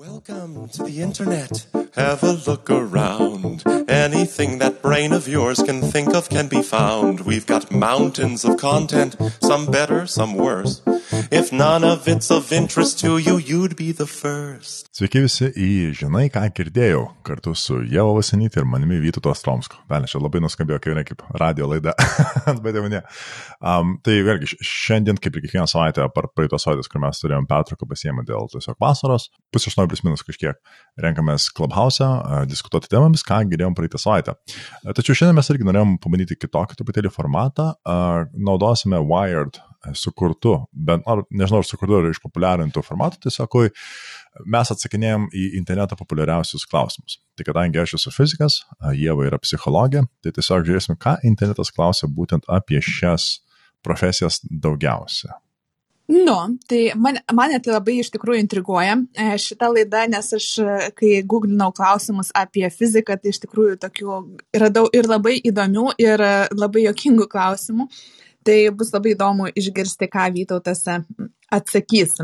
Welcome to the internet. Have a look around. Anything that brain of yours can think of can be found. We've got mountains of content, some better, some worse. If none of it's of interest to you, you'd be the first. Sveiki visi į Žinai, ką girdėjau, kartu su Jevo Vasinytė ir manimi Vytuto Stromsko. Velė, čia labai nuskambėjo kaip, kaip radio laida, bet jau ne. Um, tai vėlgi, šiandien, kaip ir kiekvieną savaitę, par praeitos savaitės, kur mes turėjom pertrauką pasiemę dėl tiesiog vasaros, pusė aštuonių plus minus kažkiek, renkamės Clubhouse, uh, diskutuoti temomis, ką girdėjom praeitą savaitę. Uh, tačiau šiandien mes irgi norėjom pabandyti kitokį truputėlį formatą, uh, naudosime Wired sukurtų, bent, ar nežinau, ar sukurtų ar išpopuliarintų formatų, tiesiog mes atsakinėjom į internetą populiariausius klausimus. Tai kadangi aš esu fizikas, Jėva yra psichologė, tai tiesiog žiūrėsime, ką internetas klausia būtent apie šias profesijas daugiausia. Nu, tai man, mane tai labai iš tikrųjų intriguoja e, šitą laidą, nes aš, kai googlinau klausimus apie fiziką, tai iš tikrųjų tokių radau ir labai įdomių, ir labai jokingų klausimų. Tai bus labai įdomu išgirsti, ką Vytautas atsakys.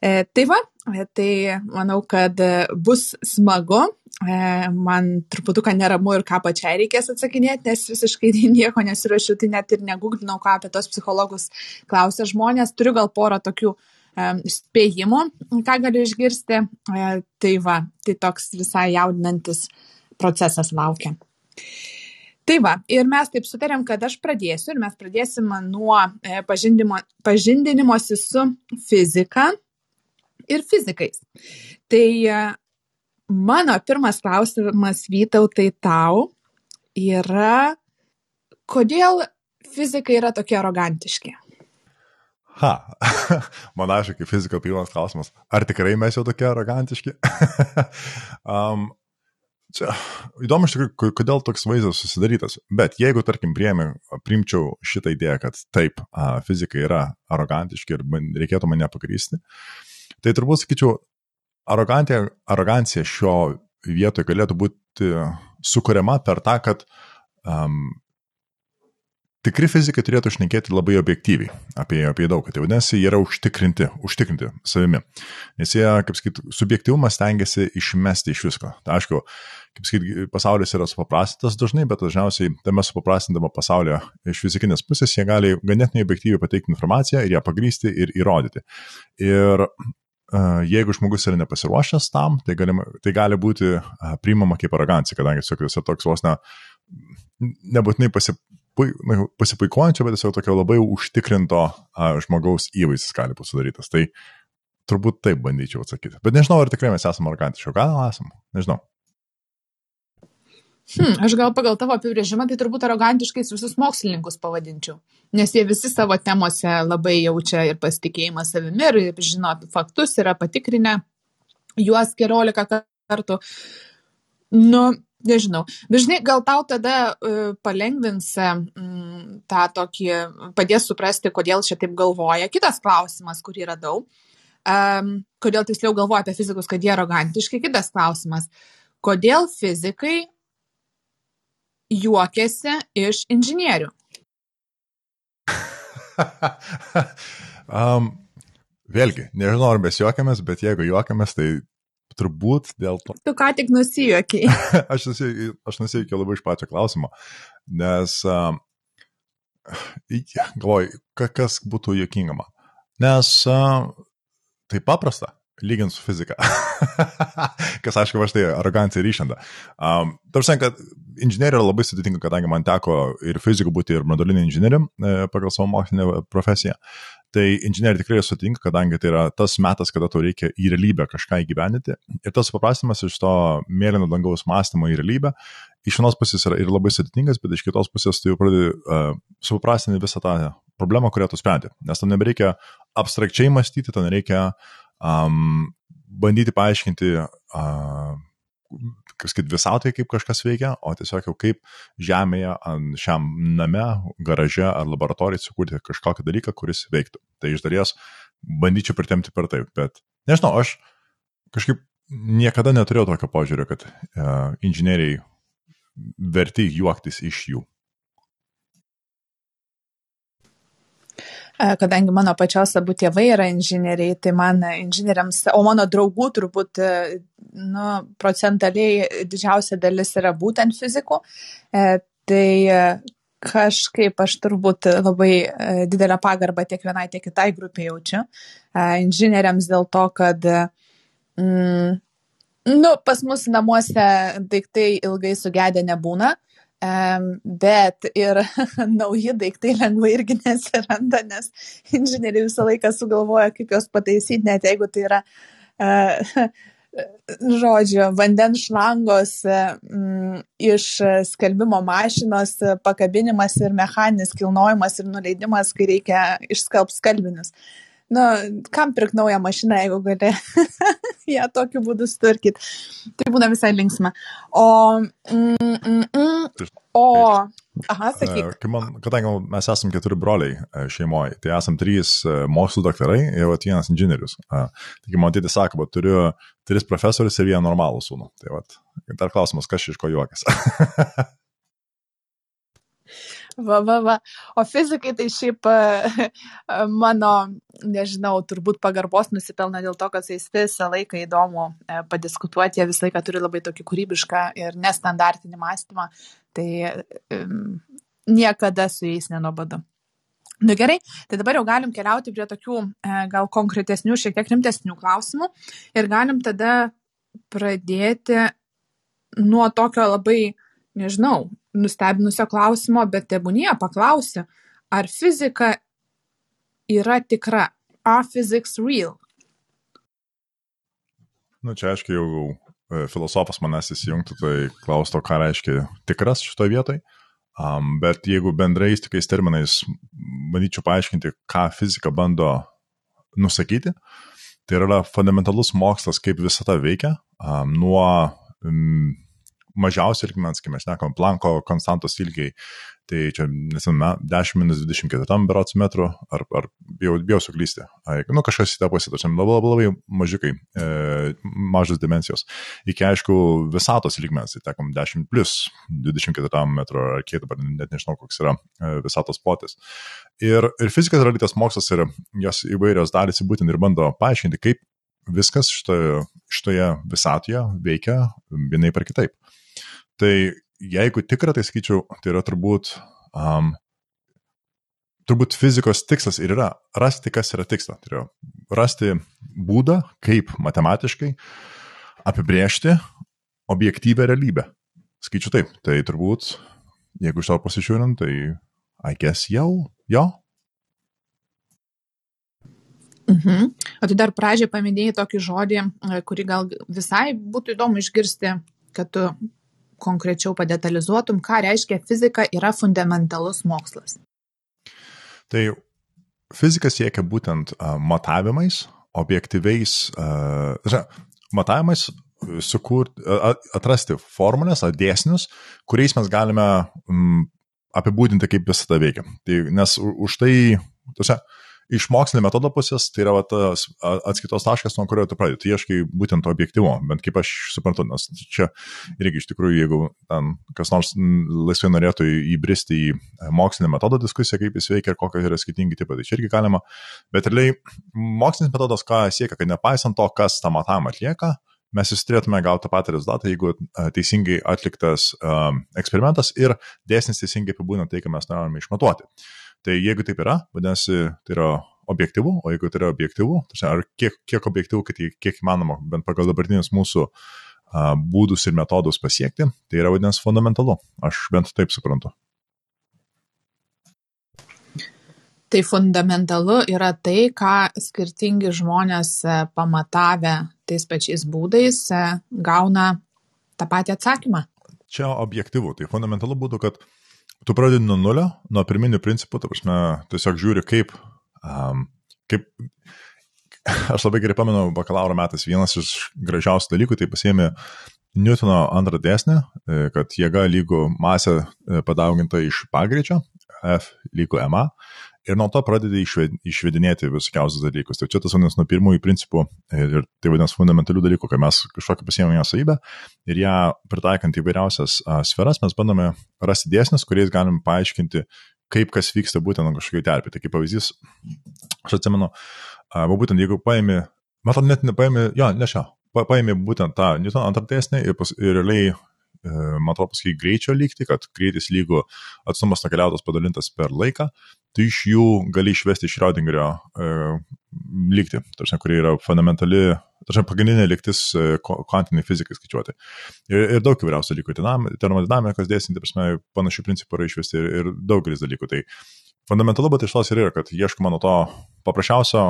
E, tai va, e, tai manau, kad bus smagu. E, man truputuką neramu ir ką pačiai reikės atsakinėti, nes visiškai nieko nesirašiau, tai net ir neguglinau, ką apie tos psichologus klausia žmonės. Turiu gal porą tokių spėjimų, ką galiu išgirsti. Tai va, tai toks visai jaudinantis procesas laukia. Tai va, ir mes taip sutarėm, kad aš pradėsiu ir mes pradėsim nuo e, pažindinimosi su fizika ir fizikais. Tai e, mano pirmas klausimas Vytautai tau yra, kodėl fizikai yra tokie arogantiški? Ha, man aišku, kaip fiziko pirmas klausimas, ar tikrai mes jau tokie arogantiški? um, Čia įdomu iš tikrųjų, kodėl toks vaizdas susidarytas. Bet jeigu, tarkim, priemi, primčiau šitą idėją, kad taip, fizika yra arogantiški ir reikėtų mane pakrysti, tai turbūt sakyčiau, arogancija šio vietoje galėtų būti sukuriama per tą, kad um, tikri fizikai turėtų šnekėti labai objektyviai apie, apie daug, tai vadinasi, jie yra užtikrinti, užtikrinti savimi. Nes jie, kaip sakyt, subjektivumą stengiasi išmesti iš visko. Tai aišku, kaip sakyt, pasaulis yra supaprastintas dažnai, bet dažniausiai tame supaprastindama pasaulyje iš fizikinės pusės jie gali ganėtinai objektyviai pateikti informaciją ir ją pagrysti ir įrodyti. Ir Uh, jeigu žmogus yra nepasiruošęs tam, tai, galima, tai gali būti uh, priimama kaip arogancija, kadangi tiesiog jis yra toks vos ne, nebūtinai pasi, pasipuikuojančio, bet tiesiog tokio labai užtikrinto a, žmogaus įvaizdis gali būti sudarytas. Tai turbūt taip bandyčiau atsakyti. Bet nežinau, ar tikrai mes esame arogantiški. Gal esame? Nežinau. Hmm, aš gal pagal tavo apibrėžimą tai turbūt arogantiškais visus mokslininkus pavadinčiau, nes jie visi savo temose labai jaučia ir pasitikėjimą savimi ir žino faktus, yra patikrinę juos keliolika kartų. Nu, nežinau. Dažnai gal tau tada uh, palengvins um, tą tokį, padės suprasti, kodėl čia taip galvoja. Kitas klausimas, kurį radau. Um, kodėl tiksliau galvoja apie fizikus, kad jie arogantiški. Kitas klausimas. Kodėl fizikai juokiasi iš inžinierių? um, vėlgi, nežinau, ar mes juokiamės, bet jeigu juokiamės, tai turbūt dėl to. Tu ką tik nusijuokiai. aš nusijuokiau labai iš pačio klausimo, nes uh, galvoju, kas būtų juokinga man. Nes uh, tai paprasta, lyginti su fizika. Kas aišku, aš tai arogancija ir išanda. Um, Tarsi, kad inžinierija yra labai sudėtinga, kadangi man teko ir fizikų būti, ir modulinė inžinierė e, pagal savo mokslinę profesiją. Tai inžinieriai tikrai sutinka, kadangi tai yra tas metas, kada tau reikia į realybę kažką įgyvendinti. Ir tas paprastimas iš to mėlyno dangaus mąstymo į realybę iš vienos pusės yra ir labai sudėtingas, bet iš kitos pusės tu jau pradedi uh, supaprastinti visą tą problemą, kurią tu sprendi. Nes tam nebereikia abstrakčiai mąstyti, tam nereikia um, bandyti paaiškinti uh, kaip sakyt, visautai kaip kažkas veikia, o tiesiog jau kaip žemėje, šiam name, garaže ar laboratorijai sukurti kažkokį dalyką, kuris veiktų. Tai iš dalies bandyčiau pritemti per taip, bet nežinau, aš kažkaip niekada neturėjau tokio požiūrio, kad uh, inžinieriai verti juoktis iš jų. Kadangi mano pačios abu tėvai yra inžinieriai, tai man inžinieriams, o mano draugų turbūt nu, procentaliai didžiausia dalis yra būtent fizikų, tai kažkaip aš turbūt labai didelę pagarbą tiek vienai, tiek kitai grupiai jaučiu. Inžinieriams dėl to, kad mm, nu, pas mus namuose daiktai ilgai sugedę nebūna. Bet ir nauji daiktai lengvai irgi nesiranda, nes inžinieriai visą laiką sugalvoja, kaip juos pataisyti, net jeigu tai yra, uh, žodžiu, vandens šlangos mm, iš skalbimo mašinos pakabinimas ir mechaninis kilnojimas ir nuleidimas, kai reikia išskalbti skalbinius. Nu, kam pirk naują mašiną, jeigu gali ją tokiu būdu sutvarkyti. Tai būna visai linksma. O, mm, mm, mm, o, aha, sakyk. E, kadangi mes esame keturi broliai e, šeimoje, tai esame trys e, mokslo daktarai ir vienas inžinierius. Taigi man tėtis sako, kad turiu tris profesorius ir vieną normalų sūnų. Tai vat, dar klausimas, kas iš ko juokas. Va, va, va. O fizikai tai šiaip mano, nežinau, turbūt pagarbos nusipelna dėl to, kad jais visą laiką įdomu e, padiskutuoti, jie visą laiką turi labai tokį kūrybišką ir nestandartinį mąstymą, tai um, niekada su jais nenobadu. Nu gerai, tai dabar jau galim keliauti prie tokių e, gal konkretesnių, šiek tiek rimtesnių klausimų ir galim tada pradėti nuo tokio labai, nežinau, nustebinusio klausimo, bet tebūnie paklausiu, ar fizika yra tikra? Are physics real? Nu, čia aiškiai jau e, filosofas manęs įsijungtų, tai klausto, ką reiškia tikras šitoje vietoje. Um, bet jeigu bendrais tokiais terminais manyčiau paaiškinti, ką fizika bando nusakyti, tai yra fundamentalus mokslas, kaip visata veikia, um, nuo um, mažiausio lygmens, kai mes šnekam, planko konstantos ilgiai, tai čia, nesiname, 10-24 berots metrų, ar, ar bijau, bijau suklysti. Nu, kažkas į tą pusę, tačiau labai, labai, labai mažiukai, e, mažas dimensijos. Iki, aišku, visatos lygmens, tai tekom 10 plus 24 metrų, ar kiek dabar net nežinau, koks yra e, visatos plotis. Ir, ir fizikas yra lytas mokslas ir jos įvairios dalys būtent ir bando paaiškinti, kaip viskas šitoje, šitoje visatoje veikia vienaip ar kitaip. Tai jeigu tikra, tai sakyčiau, tai yra turbūt, um, turbūt fizikos tikslas ir yra rasti, kas yra tikslas. Tai yra rasti būdą, kaip matematiškai apibriežti objektyvę realybę. Skaičiu taip, tai turbūt, jeigu iš to pasižiūrint, tai I guess jau, jo. Mhm. O tai dar pradžioje paminėjai tokį žodį, kurį gal visai būtų įdomu išgirsti, kad tu konkrečiau padetalizuotum, ką reiškia fizika yra fundamentalus mokslas? Tai fizika siekia būtent uh, matavimais, objektyviais, uh, matavimais sukurti, atrasti formulės ar dėsnius, kuriais mes galime apibūdinti, kaip visą tai veikia. Tai, nes už tai, tuose, iš mokslinio metodo pusės tai yra va, tas atskaitos taškas, nuo kurio tu pradedi. Tai ieškai būtent objektivumo, bent kaip aš suprantu, nes čia irgi iš tikrųjų, jeigu ten kas nors laisvai norėtų įbristi į mokslinio metodo diskusiją, kaip jis veikia ir kokie yra skirtingi tipai, tai čia irgi galima. Bet realiai mokslinis metodas ką siekia, kad nepaisant to, kas tą matavimą atlieka, mes vis turėtume gauti tą patį rezultatą, jeigu teisingai atliktas um, eksperimentas ir dėsnis teisingai apibūdina tai, ką mes norime išmatuoti. Tai jeigu taip yra, vadinasi, tai yra objektivu, o jeigu tai yra objektivu, tai ar kiek, kiek objektivu, kad kiek įmanoma, bent pagal dabartinius mūsų a, būdus ir metodus pasiekti, tai yra vadinasi fundamentalu. Aš bent taip suprantu. Tai fundamentalu yra tai, ką skirtingi žmonės e, pamatavę tais pačiais būdais e, gauna tą patį atsakymą. Čia objektivu. Tai fundamentalu būtų, kad tu pradedi nuo nulio, nuo pirminių principų, ta prasme, tiesiog žiūri, kaip, um, kaip, aš labai gerai pamenu, bakalauro metais vienas iš gražiausių dalykų, tai pasėmė Newtono antrą dėsnį, e, kad jėga lygų masė e, padauginta iš pagreičio, F lygų MA, ir nuo to pradedi išvedinėti visokiausius dalykus. Tai čia tas vadinasi nuo pirmųjų principų ir tai vadinasi fundamentalių dalykų, kai mes kažkokią pasiemame savybę ir ją pritaikant įvairiausias a, sferas, mes bandome rasti dėsnius, kuriais galim paaiškinti, kaip kas vyksta būtent kažkokiai terpė. Tai kaip pavyzdys, aš atsimenu, buvo būtent jeigu paėmė, matau, net nepaėmė, jo, ne šio, paėmė būtent tą Newton antrą dėsnį ir, pas, ir realiai man atrodo, paskui greičio lygti, kad greitis lygų atstumas nukeliautas padalintas per laiką, tai iš jų gali išvesti Schrödingerio e, lygti, tarsi, kuri yra fundamentali, tarsi, pagrindinė lygtis e, kvantiniai fizikai skaičiuoti. Ir, ir daug įvairiausių dalykų, termodinamikos dėsninti, prasme, panašių principų yra išvesti ir, ir daugelis dalykų. Tai fundamentalu, bet iš tos ir yra, kad ieškoma nuo to paprasčiausio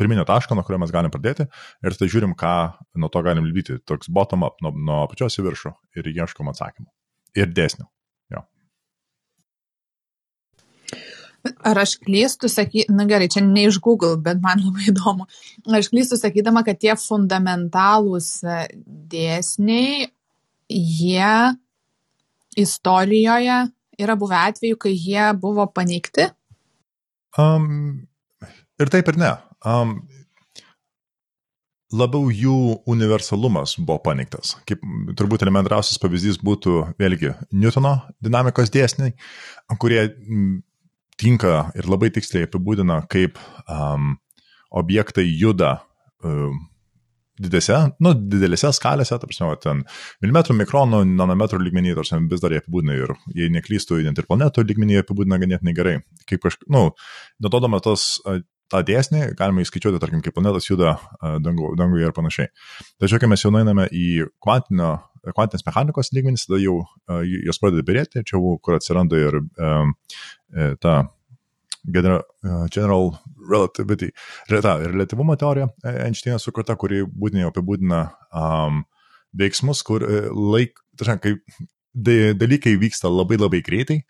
pirminio taško, nuo kurio mes galim pradėti ir tai žiūrim, ką nuo to galim lydyti. Toks bottom up, nuo, nuo apačios į viršų ir ieškom atsakymų. Ir dėsnių. Jo. Ar aš klystu, saky, na gerai, čia ne iš Google, bet man labai įdomu. Aš klystu sakydama, kad tie fundamentalūs dėsniai, jie istorijoje yra buvę atveju, kai jie buvo paneigti? Um, ir taip ir ne um, labiau jų universalumas buvo paneigtas. Kaip turbūt elementariausias pavyzdys būtų vėlgi Newtono dinamikos dėsniai, kurie tinka ir labai tiksliai apibūdina, kaip um, objektai juda um, didėse, nu, didelėse skalėse, tarsi, ten milimetrų, mikronų, nanometrų lygmenyje, tarsi, vis dar jie apibūdina ir, jei neklystų, net ir planetų lygmenyje apibūdina ganėtinai gerai. Kaip kažkaip, nu, nutodamas tos tą dėsnį galima įskaičiuoti, tarkim, kaip planetos juda dangu, danguje ir panašiai. Tačiau, kai mes jau nueiname į kvantinio, kvantinės mechanikos lygmenys, tada jau uh, jos pradeda birėti, čia jau kur atsiranda ir um, ta general, general relativity, ta relativumo teorija Einšteino sukurta, kuri būtinai apibūdina um, veiksmus, kur laik, tačiau, kai dalykai vyksta labai labai greitai,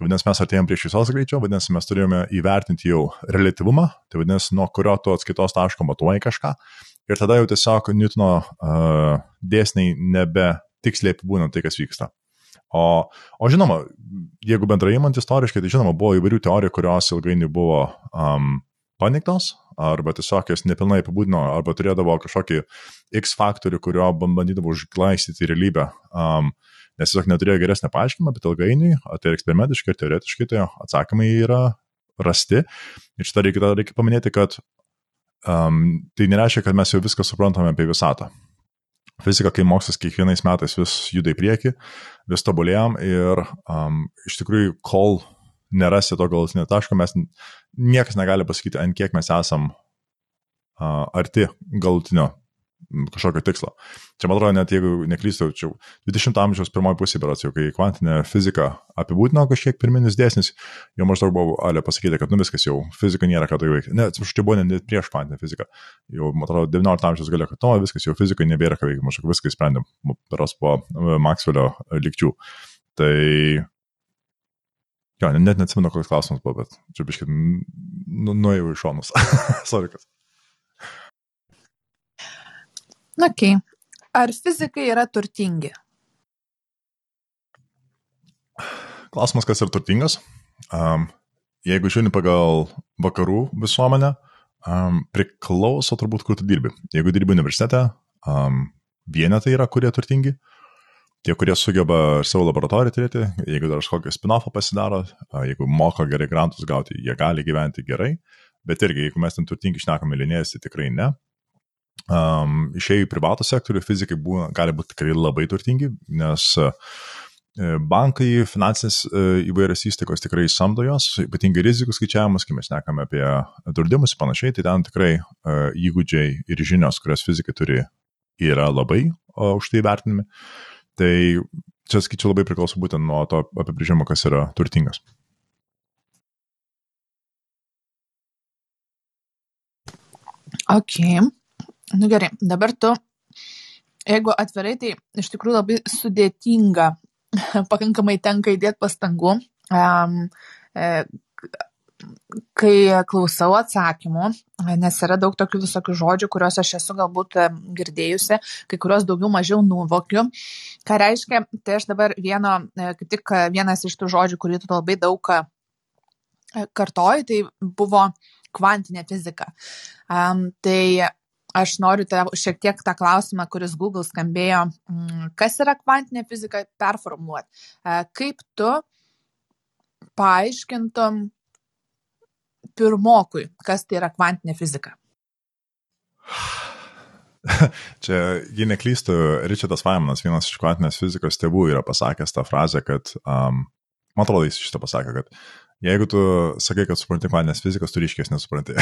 vadinasi, mes artėjom prie šviesos greičio, vadinasi, mes turėjome įvertinti jau relativumą, tai vadinasi, nuo kurio tu atskaitos taško matuoji kažką. Ir tada jau tiesiog Newtono uh, dėsniai nebe tiksliai apibūna tai, kas vyksta. O, o žinoma, jeigu bendrai įmant istoriškai, tai žinoma, buvo įvairių teorijų, kurios ilgainiui buvo um, paniktos, arba tiesiog jas nepilnai apibūdino, arba turėdavo kažkokį X faktorių, kurio bandydavo užglaistyti realybę. Um, nes tiesiog neturėjo geresnio paaiškinimo, bet ilgainiui, tai eksperimentiškai, ir teoretiškai, tai atsakymai yra rasti. Ir šitą reikia, reikia paminėti, kad um, tai nereiškia, kad mes jau viską suprantame apie visatą. Fizika, kai mokslas kiekvienais metais vis juda į priekį, vis tobulėjom ir um, iš tikrųjų, kol nerasi to galutinio taško, mes niekas negali pasakyti, ant kiek mes esam uh, arti galutinio kažkokio tikslo. Čia, man atrodo, net jeigu neklystu, čia 20 amžiaus pirmoji pusė, berots jau kai kvantinė fizika apibūdino kažkiek pirminis dėsnis, jau maždaug buvo alė pasakyti, kad nu viskas jau, fizika nėra ką tai veikti. Ne, atsiprašau, čia buvo net prieš kvantinę fiziką. Jau, man atrodo, 19 amžiaus galėjo, kad to nu, viskas jau fizikai nebėra ką veikti, maždaug viską sprendėm, beros po e, Maxwell'o likčių. Tai Jo, net neatsimenu, koks klausimas buvo, bet čia biškai nu, nuėjau iš šonus. Sorry, kas. Ok. Ar fizikai yra turtingi? Klausimas, kas yra turtingas. Um, jeigu žiūrint pagal vakarų visuomenę, um, priklauso turbūt, kur tu dirbi. Jeigu dirbi universitete, um, vienetai yra, kurie turtingi. Tie, kurie sugeba savo laboratoriją turėti, jeigu dar kažkokį spin-offą pasidaro, jeigu moka gerai grantus gauti, jie gali gyventi gerai. Bet irgi, jeigu mes ten turtingi šnekame milinėjus, tai tikrai ne um, išėjai į privatų sektorių, fizikai būna, gali būti tikrai labai turtingi, nes uh, bankai, finansinės uh, įvairios įstaigos tikrai samdo jos, ypatingai rizikų skaičiavimus, kai mes nekame apie draudimus ir panašiai, tai ten tikrai uh, įgūdžiai ir žinios, kurias fizikai turi, yra labai aukštai vertinami. Tai čia, skaičiu, labai priklauso būtent nuo to apibrėžimo, kas yra turtingas. Okay. Nu gerai, dabar tu, jeigu atvirai, tai iš tikrųjų labai sudėtinga, pakankamai tenka įdėti pastangų. Um, e, kai klausau atsakymų, nes yra daug tokių visokių žodžių, kuriuos aš esu galbūt girdėjusi, kai kuriuos daugiau mažiau nuvokiu. Ką reiškia, tai aš dabar vieno, e, kaip tik vienas iš tų žodžių, kurį tu labai daug e, kartoji, tai buvo kvantinė fizika. Um, tai aš noriu tau šiek tiek tą klausimą, kuris Google skambėjo, mm, kas yra kvantinė fizika, performuoti. E, kaip tu paaiškintum pirmokui, kas tai yra kvantinė fizika? Čia, jei neklystu, Richardas Feynmanas, vienas iš kvantinės fizikos tėvų, yra pasakęs tą frazę, kad, um, man atrodo, jis šitą pasakė, kad jeigu tu sakai, kad supranti kvantinės fizikos, tu ryškiai nesupranti.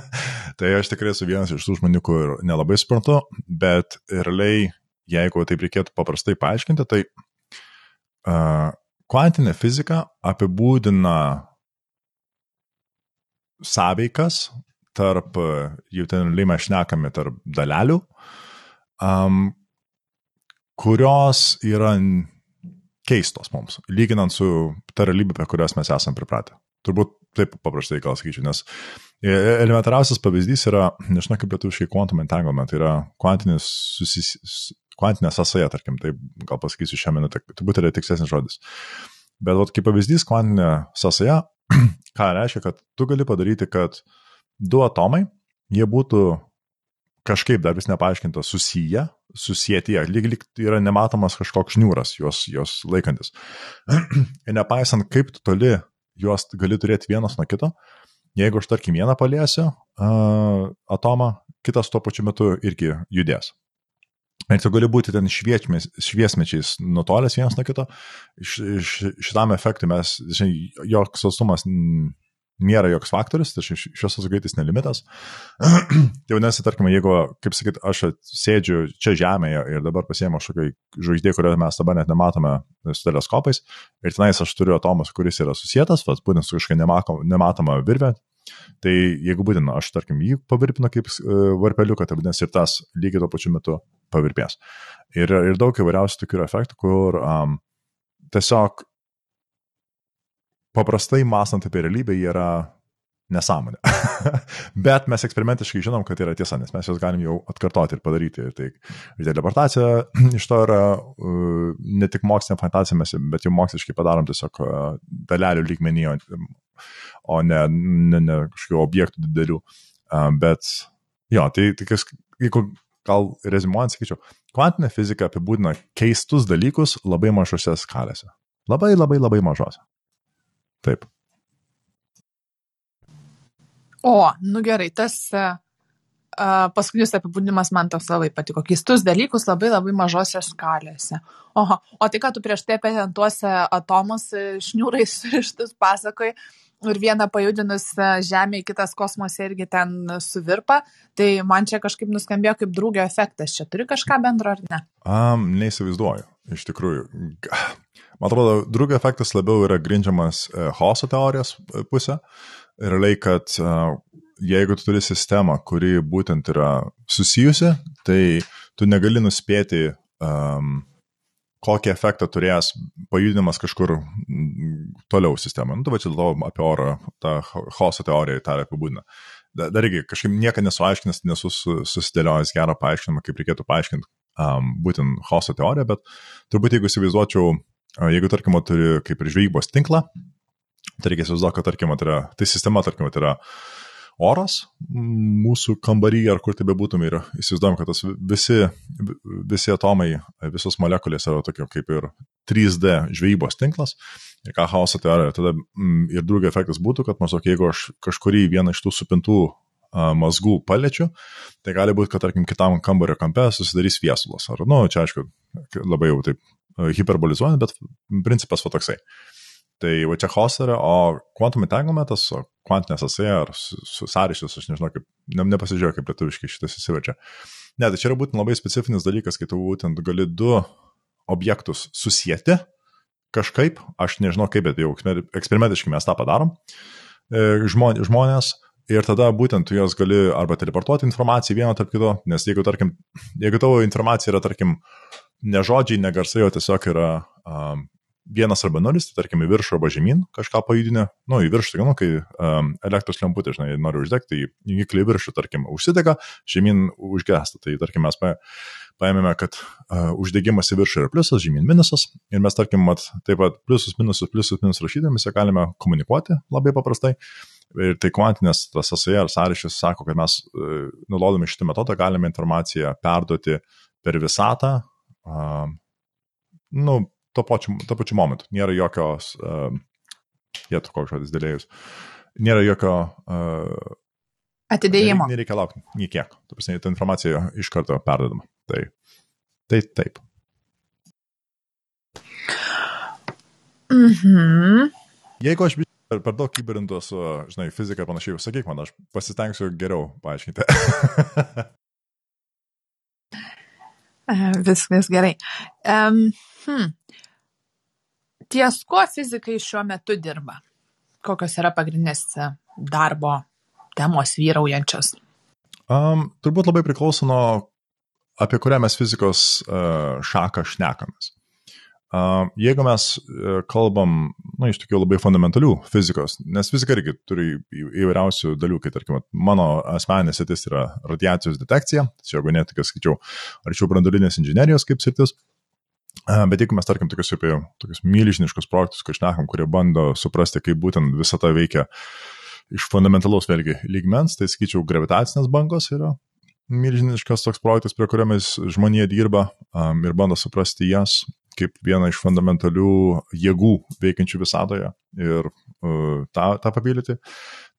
tai aš tikrai esu vienas iš tų žmonių, kur nelabai suprantu, bet realiai, jeigu taip reikėtų paprastai paaiškinti, tai uh, kvantinė fizika apibūdina sąveikas tarp, jau ten lima šnekame, tarp dalelių, um, kurios yra keistos mums, lyginant su ta realybė, prie kurios mes esame pripratę. Turbūt taip paprastai gal sakyčiau, nes e, elementariausias pavyzdys yra, nežinau kaip lietuviškai quantum entanglement, tai yra kvantinis susis, kvantinė sąsaja, tarkim, taip gal pasakysiu šią minutę, turbūt yra tikslesnis žodis. Bet vat, kaip pavyzdys, kvantinė sąsaja, ką reiškia, kad tu gali padaryti, kad du atomai, jie būtų kažkaip dar vis nepaaiškinta susiję, susijętie, lyg lyg yra nematomas kažkoks šniūras juos, juos laikantis. Ir nepaisant, kaip toli juos gali turėti vienas nuo kito, jeigu aš tarkim vieną paliesiu uh, atomą, kitas tuo pačiu metu irgi judės. Ir tu gali būti ten šviesmečiais, nutolęs vienas nuo kito. Š, šitam efektui mes, žinai, joks atstumas nėra joks faktorius, tai šios greitis nelimitas. tai vadinasi, tarkime, jeigu, kaip sakyt, aš sėdžiu čia žemėje ir dabar pasiemu kažkokią žvaigždė, kurią mes dabar net nematome su teleskopais, ir tenais aš turiu atomus, kuris yra susijęs, būtent su kažkokia nematoma virvė, tai jeigu būtent aš, tarkim, jį pavirpinu kaip e, varpeliuką, tai vadinasi ir tas lygiai tuo pačiu metu pavirpės. Ir, ir daug įvairiausių tokių efektų, kur um, tiesiog paprastai mąstant apie realybę yra nesąmonė. Bet mes eksperimentiškai žinom, kad yra tiesa, nes mes juos galim jau atkartoti ir padaryti. Tai teleportacija iš to yra uh, ne tik mokslinė fantasija, mes, bet jau moksliškai padarom tiesiog uh, dalelių lygmenį, o ne, ne, ne kažkokių objektų didelių. Uh, bet jo, tai, tai kas, jeigu gal rezimuojant, sakyčiau, kvantinė fizika apibūdina keistus dalykus labai mažose skalėse. Labai, labai, labai mažose. Taip. O, nu gerai, tas uh, paskutinis apibūdinimas man toks labai patiko. Keistus dalykus labai labai mažose skalėse. Oho, o tai, ką tu prieš tai apie tuos atomus šniūrais surištus pasakai, ir vieną pajudinus Žemė, kitas kosmose irgi ten suvirpa, tai man čia kažkaip nuskambėjo kaip draugio efektas. Čia turi kažką bendro ar ne? Um, neįsivaizduoju, iš tikrųjų. Man atrodo, drugio efektas labiau yra grindžiamas e, Hoso teorijos e, pusė. Realiai, kad e, jeigu tu turi sistemą, kuri būtent yra susijusi, tai tu negali nuspėti, um, kokį efektą turės pajudinimas kažkur toliau sistemą. Nu, tai va čia to apie orą, tą Hoso teoriją tą apibūdina. Dar irgi kažkaip niekada nesu aiškinęs, nesu susidėliojęs gerą paaiškinimą, kaip reikėtų paaiškinti um, būtent Hoso teoriją, bet turbūt jeigu įsivaizduočiau Jeigu, tarkim, turi kaip ir žvejybos tinklą, tai reikia įsivaizduoti, kad, tarkim, tai, yra, tai sistema, tarkim, tai yra oras mūsų kambarį ar kur tai bebūtum ir įsivaizduojam, kad tas visi, visi atomai, visos molekulės yra tokio kaip ir 3D žvejybos tinklas. Ir ką chaoso teorija, tada mm, ir drugio efektas būtų, kad maždaug jeigu aš kažkurį vieną iš tų supintų mazgų paliečiu, tai gali būti, kad, tarkim, kitam kambario kampe susidarys viesulas. Ar, nu, čia aišku, labai jau taip hiperbolizuojant, bet principas va toksai. Tai va čia yra, o quantum entanglementas, kvantinė sąsaja ar sąryšis, aš nežinau, kaip, ne, nepasižiūrėjau, kaip lietuviškai šitas įsiverčia. Ne, tai čia yra būtent labai specifinis dalykas, kai tu būtent gali du objektus susijęti kažkaip, aš nežinau kaip, bet jau eksperimentiškai mes tą padarom, e, žmonės, ir tada būtent tu juos gali arba teleportuoti informaciją vieną tarp kito, nes jeigu, tarkim, jeigu tavo informacija yra, tarkim, ne žodžiai, ne garsai, o tiesiog yra um, vienas arba nulis, tai tarkim į viršų arba žemyn kažką pajudinę, nu į viršų, tai, nu, kai um, elektros lemputė, žinai, nori uždegti, tai jungiklį į viršų, tarkim, užsidega, žemyn užgesta. Tai tarkim mes pa, paėmėme, kad uh, uždegimas į viršų yra pliusas, žemyn minusas ir mes, tarkim, mat, taip pat pliusus, minusus, pliusus, minus rašydami, galime komunikuoti labai paprastai. Ir tai kvantinės tas sąsaja ar sąryšis sako, kad mes, uh, naudodami šitą metodą, galime informaciją perduoti per visatą, uh, nu, to pačiu, to pačiu momentu. Nėra jokios, Jie tu koks žodis dėlėjus. Nėra jokio uh, Atidėjimo. Nereikia laukti, niekiek. Tu prasme, ta informacija iš karto perdodama. Tai, tai taip. Mhm. Jeigu aš per, per daug kiberintų su, žinai, fizika ir panašiai, sakyk man, aš pasistengsiu geriau paaiškinti. Viskas gerai. Um, hmm. Ties ko fizikai šiuo metu dirba? Kokios yra pagrindinės darbo temos vyraujančios? Um, turbūt labai priklauso nuo, apie kurią mes fizikos uh, šaką šnekamės. Jeigu mes uh, kalbam, na, iš tokių labai fundamentalių fizikos, nes fizika irgi turi įvairiausių dalių, kai, tarkim, mano asmeninė sritis yra radiacijos detekcija, tačiau jeigu net, kai skaičiau, arčiau branduolinės inžinierijos kaip sritis, bet jeigu mes, tarkim, tokius apie tokius milžiniškus projektus, kai šnekam, kurie bando suprasti, kaip būtent visą tą veikia iš fundamentalaus vėlgi lygmens, tai skaičiau, gravitacinės bangos yra milžiniškas toks projektas, prie kurio mes žmonėje dirba um, ir bando suprasti jas kaip vieną iš fundamentalių jėgų veikiančių visatoje ir uh, tą, tą papildyti.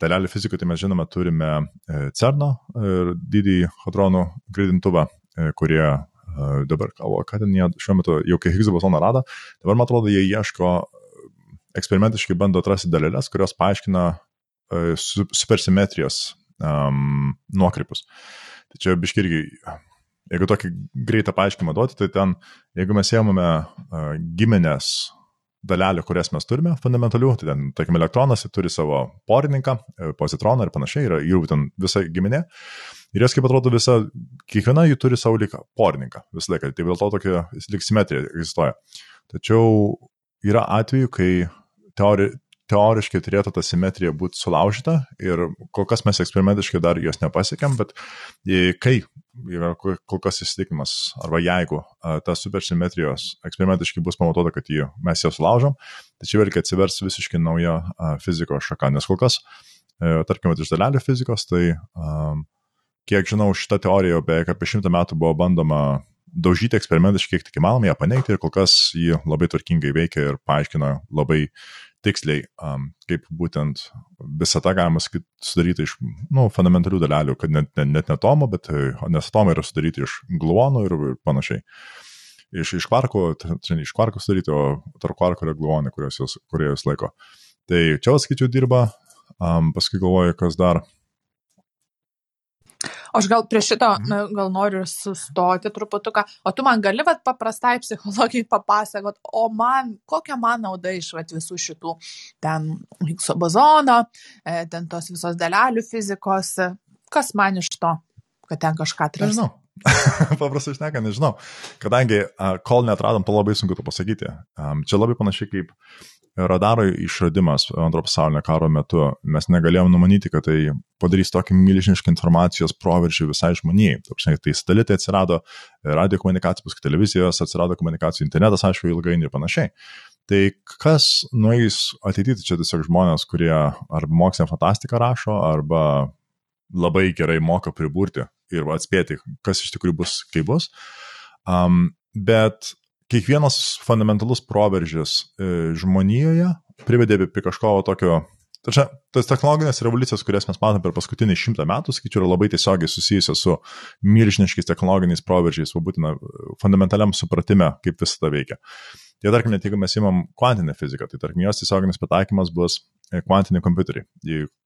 Dalelį fizikų, tai mes žinome, turime e, CERNO ir didįjį hadronų gridintuvą, e, kurie e, dabar kalba, kad ten jie šiuo metu jau kai Higgs bosoną rado, dabar man atrodo, jie ieško eksperimentiškai bando atrasti dalelės, kurios paaiškina supersimetrijos um, nuokrypus. Tai čia biški irgi Jeigu tokį greitą paaiškimą duoti, tai ten, jeigu mes ėmame giminės dalelių, kurias mes turime, fundamentalių, tai ten, tarkim, elektronas turi savo porininką, e, pozitroną ir panašiai, yra jų ten visa giminė. Ir jos, kaip atrodo, visa, kiekviena jų turi savo lyg porininką visą laiką, tai dėl to tokia lyg simetrija egzistuoja. Tačiau yra atveju, kai teori, teoriškai turėtų ta simetrija būti sulaužyta ir kol kas mes eksperimentiškai dar jos nepasiekėm, bet kai yra kol kas įsitikinimas, arba jeigu ta supersimetrijos eksperimentiškai bus pamatuota, kad jį, mes ją sulaužom, tai čia vėlgi atsivers visiškai nauja fizikos šaka, nes kol kas, e, tarkime, iš dalelių fizikos, tai kiek žinau, šita teorija jau beveik apie šimtą metų buvo bandoma daužyti eksperimentiškai, kiek tik įmanoma ją paneigti ir kol kas jį labai tvarkingai veikia ir paaiškina labai tiksliai, um, kaip būtent visą tą galima sudaryti iš nu, fundamentalių dalelių, kad net, net, net ne atomo, bet nes atomai yra sudaryti iš gluonų ir, ir panašiai. Iš, iš kvarkų, čia ne iš kvarkų sudaryti, o tarp kvarkų yra gluonai, kuriuos jūs, kurie jūs laiko. Tai čia, skaičiu, dirba, um, paskui galvoju, kas dar aš gal prie šito, na, gal noriu sustoti truputuką, o tu man gali vat, paprastai psichologijai papasakot, o man, kokia man nauda iš vat, visų šitų ten Higgso bozono, e, ten tos visos dalelių fizikos, kas man iš to, kad ten kažką atrasti? Nežinau. Paprastai išneka, nežinau. Kadangi kol netradom, to labai sunku to pasakyti. Čia labai panašiai kaip radaro išradimas antro pasaulinio karo metu, mes negalėjom numanyti, kad tai padarys tokį milžinišką informacijos proveržį visai žmonijai. Tai satelitai atsirado, radio komunikacijos, paskui televizijos atsirado komunikacijų, internetas, aišku, ilgainiui ir panašiai. Tai kas nueis ateityti čia tiesiog žmonės, kurie arba mokslinę fantastiką rašo, arba labai gerai moka priburti ir atspėti, kas iš tikrųjų bus, kaip bus. Um, bet kiekvienas fundamentalus proveržis e, žmonijoje privedė prie kažko tokio Tačiau tas technologinės revoliucijos, kurias mes matome per paskutinį šimtą metų, sakyčiau, yra labai tiesiogiai susijusios su milžiniškais technologiniais proveržiais, o būtent fundamentaliam supratime, kaip visą tai veikia. Tai tarkim, net jeigu mes įmam kvantinę fiziką, tai tarkim, jos tiesioginis pataikymas bus e, kvantiniai kompiuteriai.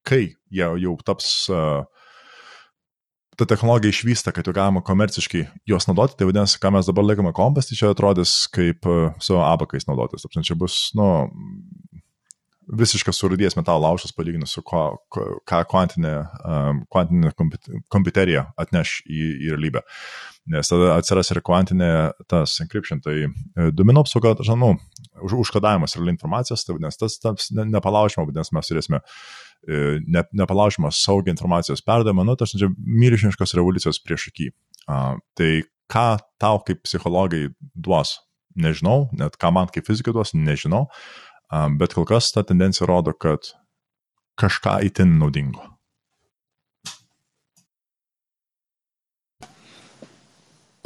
Kai jie jau taps uh, ta technologija išvysta, kad jau galima komerciškai juos naudoti, tai vadinasi, ką mes dabar laikome kompas, tai čia atrodys kaip e, su abakais naudotis. Taip, čia bus, nu, visiškas surudės metalo laušas palyginus su ko, ko, ką kvantinė, um, kvantinė kompiuterija atneš į, į realybę. Nes tada atsiras ir kvantinė tas encryption, tai e, duomenų apsauga, žinau, už, užkodavimas realiai informacijos, tai vadinasi, tas, tas nepalaužimo, vadinasi, mes turėsime e, ne, nepalaužimą saugią informacijos perdavimą, nu, tas milžiniškos revoliucijos prieš akį. Tai ką tau kaip psichologai duos, nežinau, net ką man kaip fizikai duos, nežinau. Bet kol kas ta tendencija rodo, kad kažką įtin naudingo.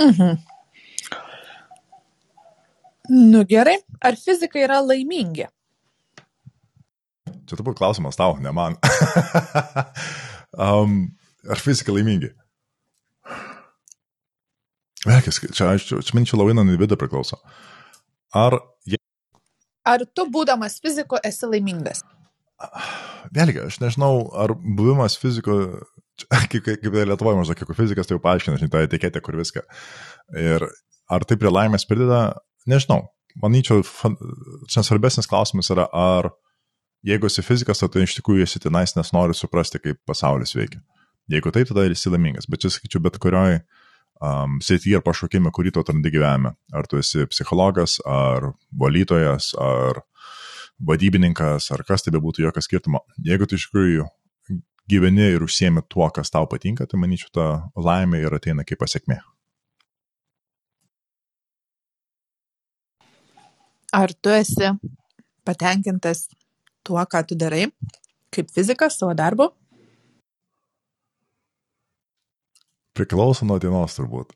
Mhm. Nu gerai, ar fizikai yra laimingi? Čia turbūt klausimas tau, ne man. um, ar fizika laimingi? Vėkis, čia aš, čia minčiau labai nuo individuo priklauso. Ar jie... Ar tu, būdamas fiziku, esi laimingas? Vėlgi, aš nežinau, ar buvimas fiziku, kaip, kaip Lietuvoje maždaug, kaip fizikas, tai jau paaiškina, žinai, tą etiketę, kur viską. Ir ar tai prie laimės prideda, nežinau. Manyčiau, čia svarbesnis klausimas yra, ar jeigu esi fizikas, tai iš tikrųjų esi tenais, nes nori suprasti, kaip pasaulis veikia. Jeigu taip, tada esi laimingas. Bet čia sakyčiau, bet kurioj um, srityje ar pašaukime, kurį tu atrandi gyvenime. Ar tu esi psichologas, ar valytojas, ar vadybininkas, ar kas tai bebūtų, jokio skirtumo. Jeigu tu iš tikrųjų gyveni ir užsiemi tuo, kas tau patinka, tai manyčiau, ta laimė ir ateina kaip pasiekmė. Ar tu esi patenkintas tuo, ką tu darai, kaip fizikas savo darbu? Priklauso nuo dienos turbūt.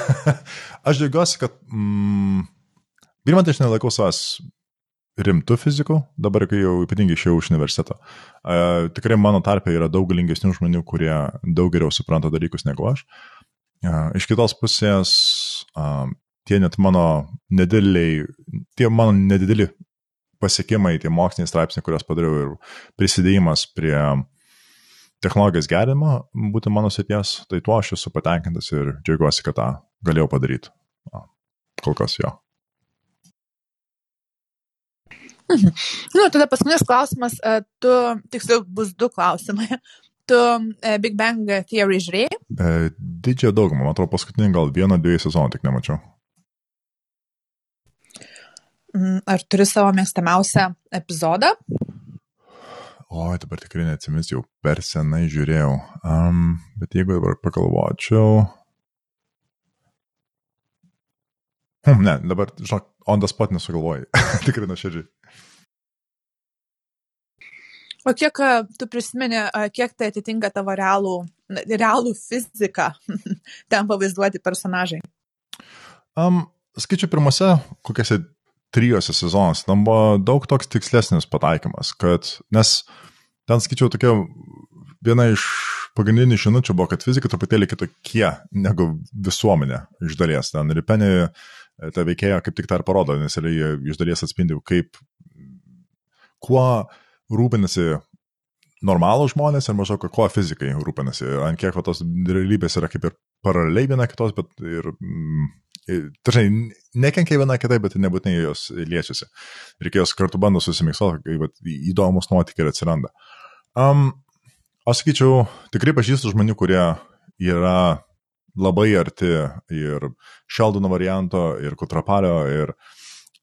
aš džiaugiuosi, kad mm, pirmą tai aš nelaikau savęs rimtų fizikų, dabar kai jau ypatingai išėjau iš universiteto. Uh, tikrai mano tarpe yra daug galingesnių žmonių, kurie daug geriau supranta dalykus negu aš. Uh, iš kitos pusės, uh, tie net mano nedideliai, tie mano nedideli pasiekimai, tie moksliniai straipsniai, kuriuos padariau ir prisidėjimas prie technologijos gerimo, būtent mano sėties, tai tuo aš esu patenkintas ir džiaugiuosi, kad tą galėjau padaryti. Kol kas jo. Mhm. Nu, tada paskutinis klausimas, e, tu, tiksliau, bus du klausimai. Tu e, Big Bang Theory žiūrėjai? E, didžiąją daugumą, man atrodo, paskutinį gal vieną, dviejų sezonų tik nemačiau. Mm, ar turi savo mėgstamiausią epizodą? O, dabar tikrai neatsimins, jau per senai žiūrėjau. Um, bet jeigu dabar pagalvočiau. Hm, ne, dabar, žinok, on the spot nesugalvoju. tikrai nuoširdžiai. O kiek tu prisimeni, kiek tai atitinka tavo realų, realų fiziką, ten pavaizduoti personažai? Um, skaičiu pirmose, kokiuose trijose sezonuose, tam buvo daug toks tikslesnis pataikymas, kad, nes ten skaičiau tokia viena iš pagrindinių žinučių buvo, kad fizikai truputėlį kitokie negu visuomenė iš dalies. Ten ir Penė ta veikėja kaip tik tą ir parodo, nes jie iš dalies atspindi, kaip kuo rūpinasi normalų žmonės ir maždaug kuo fizikai rūpinasi. Ant kiek tos realybės yra kaip ir paraleliai viena kitos, bet ir mm, Dažnai nekenkia viena kitai, bet nebūtinai jos liečiasi. Reikia jos kartu bando susimiksuoti, kai įdomus nuotikiai atsiranda. Um, aš sakyčiau, tikrai pažįstu žmonių, kurie yra labai arti ir Šeldono varianto, ir Kutrapalio, ir,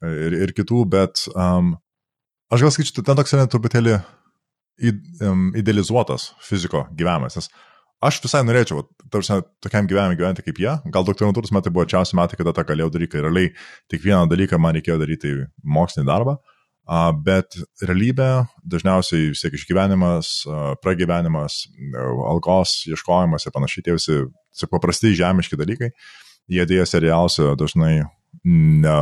ir, ir kitų, bet um, aš gal skaičiu, ten toks yra truputėlį idealizuotas fiziko gyvenimas, nes aš visai norėčiau, tarsi, tokiam gyvenimui gyventi kaip jie. Gal doktorantūros metai buvo čiausi metai, kada tą galėjau daryti. Realiai tik vieną dalyką man reikėjo daryti mokslinį darbą. Bet realybė dažniausiai vis tiek išgyvenimas, pragyvenimas, algos ieškojimas ir panašiai tie visi paprasti žemiški dalykai, jie dėja serialuose dažnai ne,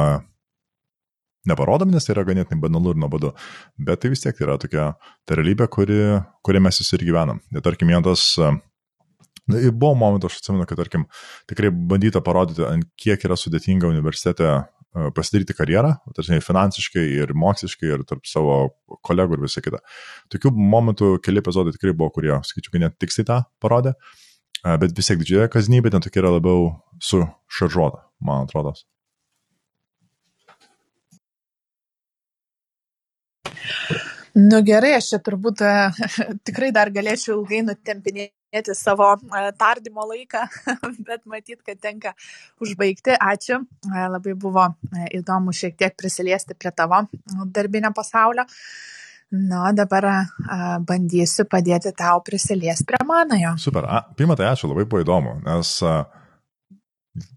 neparodomi, nes tai yra ganėtinai banalu ir nuobodu. Bet tai vis tiek yra tokia ta realybė, kuri, kuri mes visi ir gyvenam. Ir tarkim, vienas Ir buvo momentų, aš atsimenu, kad, tarkim, tikrai bandyta parodyti, kiek yra sudėtinga universitete e, pasidaryti karjerą, tarsi finansiškai ir moksliškai ir tarp savo kolegų ir visą kitą. Tokių momentų keli epizodai tikrai buvo, kurie, sakyčiau, net tiksliai tą parodė, e, bet vis tiek didžioji kasdienybė ten tokia yra labiau sušaržuota, man atrodo. Nu gerai, aš čia turbūt tikrai dar galėčiau ilgai nutempinėti savo tardymo laiką, bet matyt, kad tenka užbaigti. Ačiū. Labai buvo įdomu šiek tiek prisiliesti prie tavo darbinio pasaulio. Na, dabar a, bandysiu padėti tau prisiliesti prie manojo. Super. A, pirmą tai ačiū, labai buvo įdomu, nes a,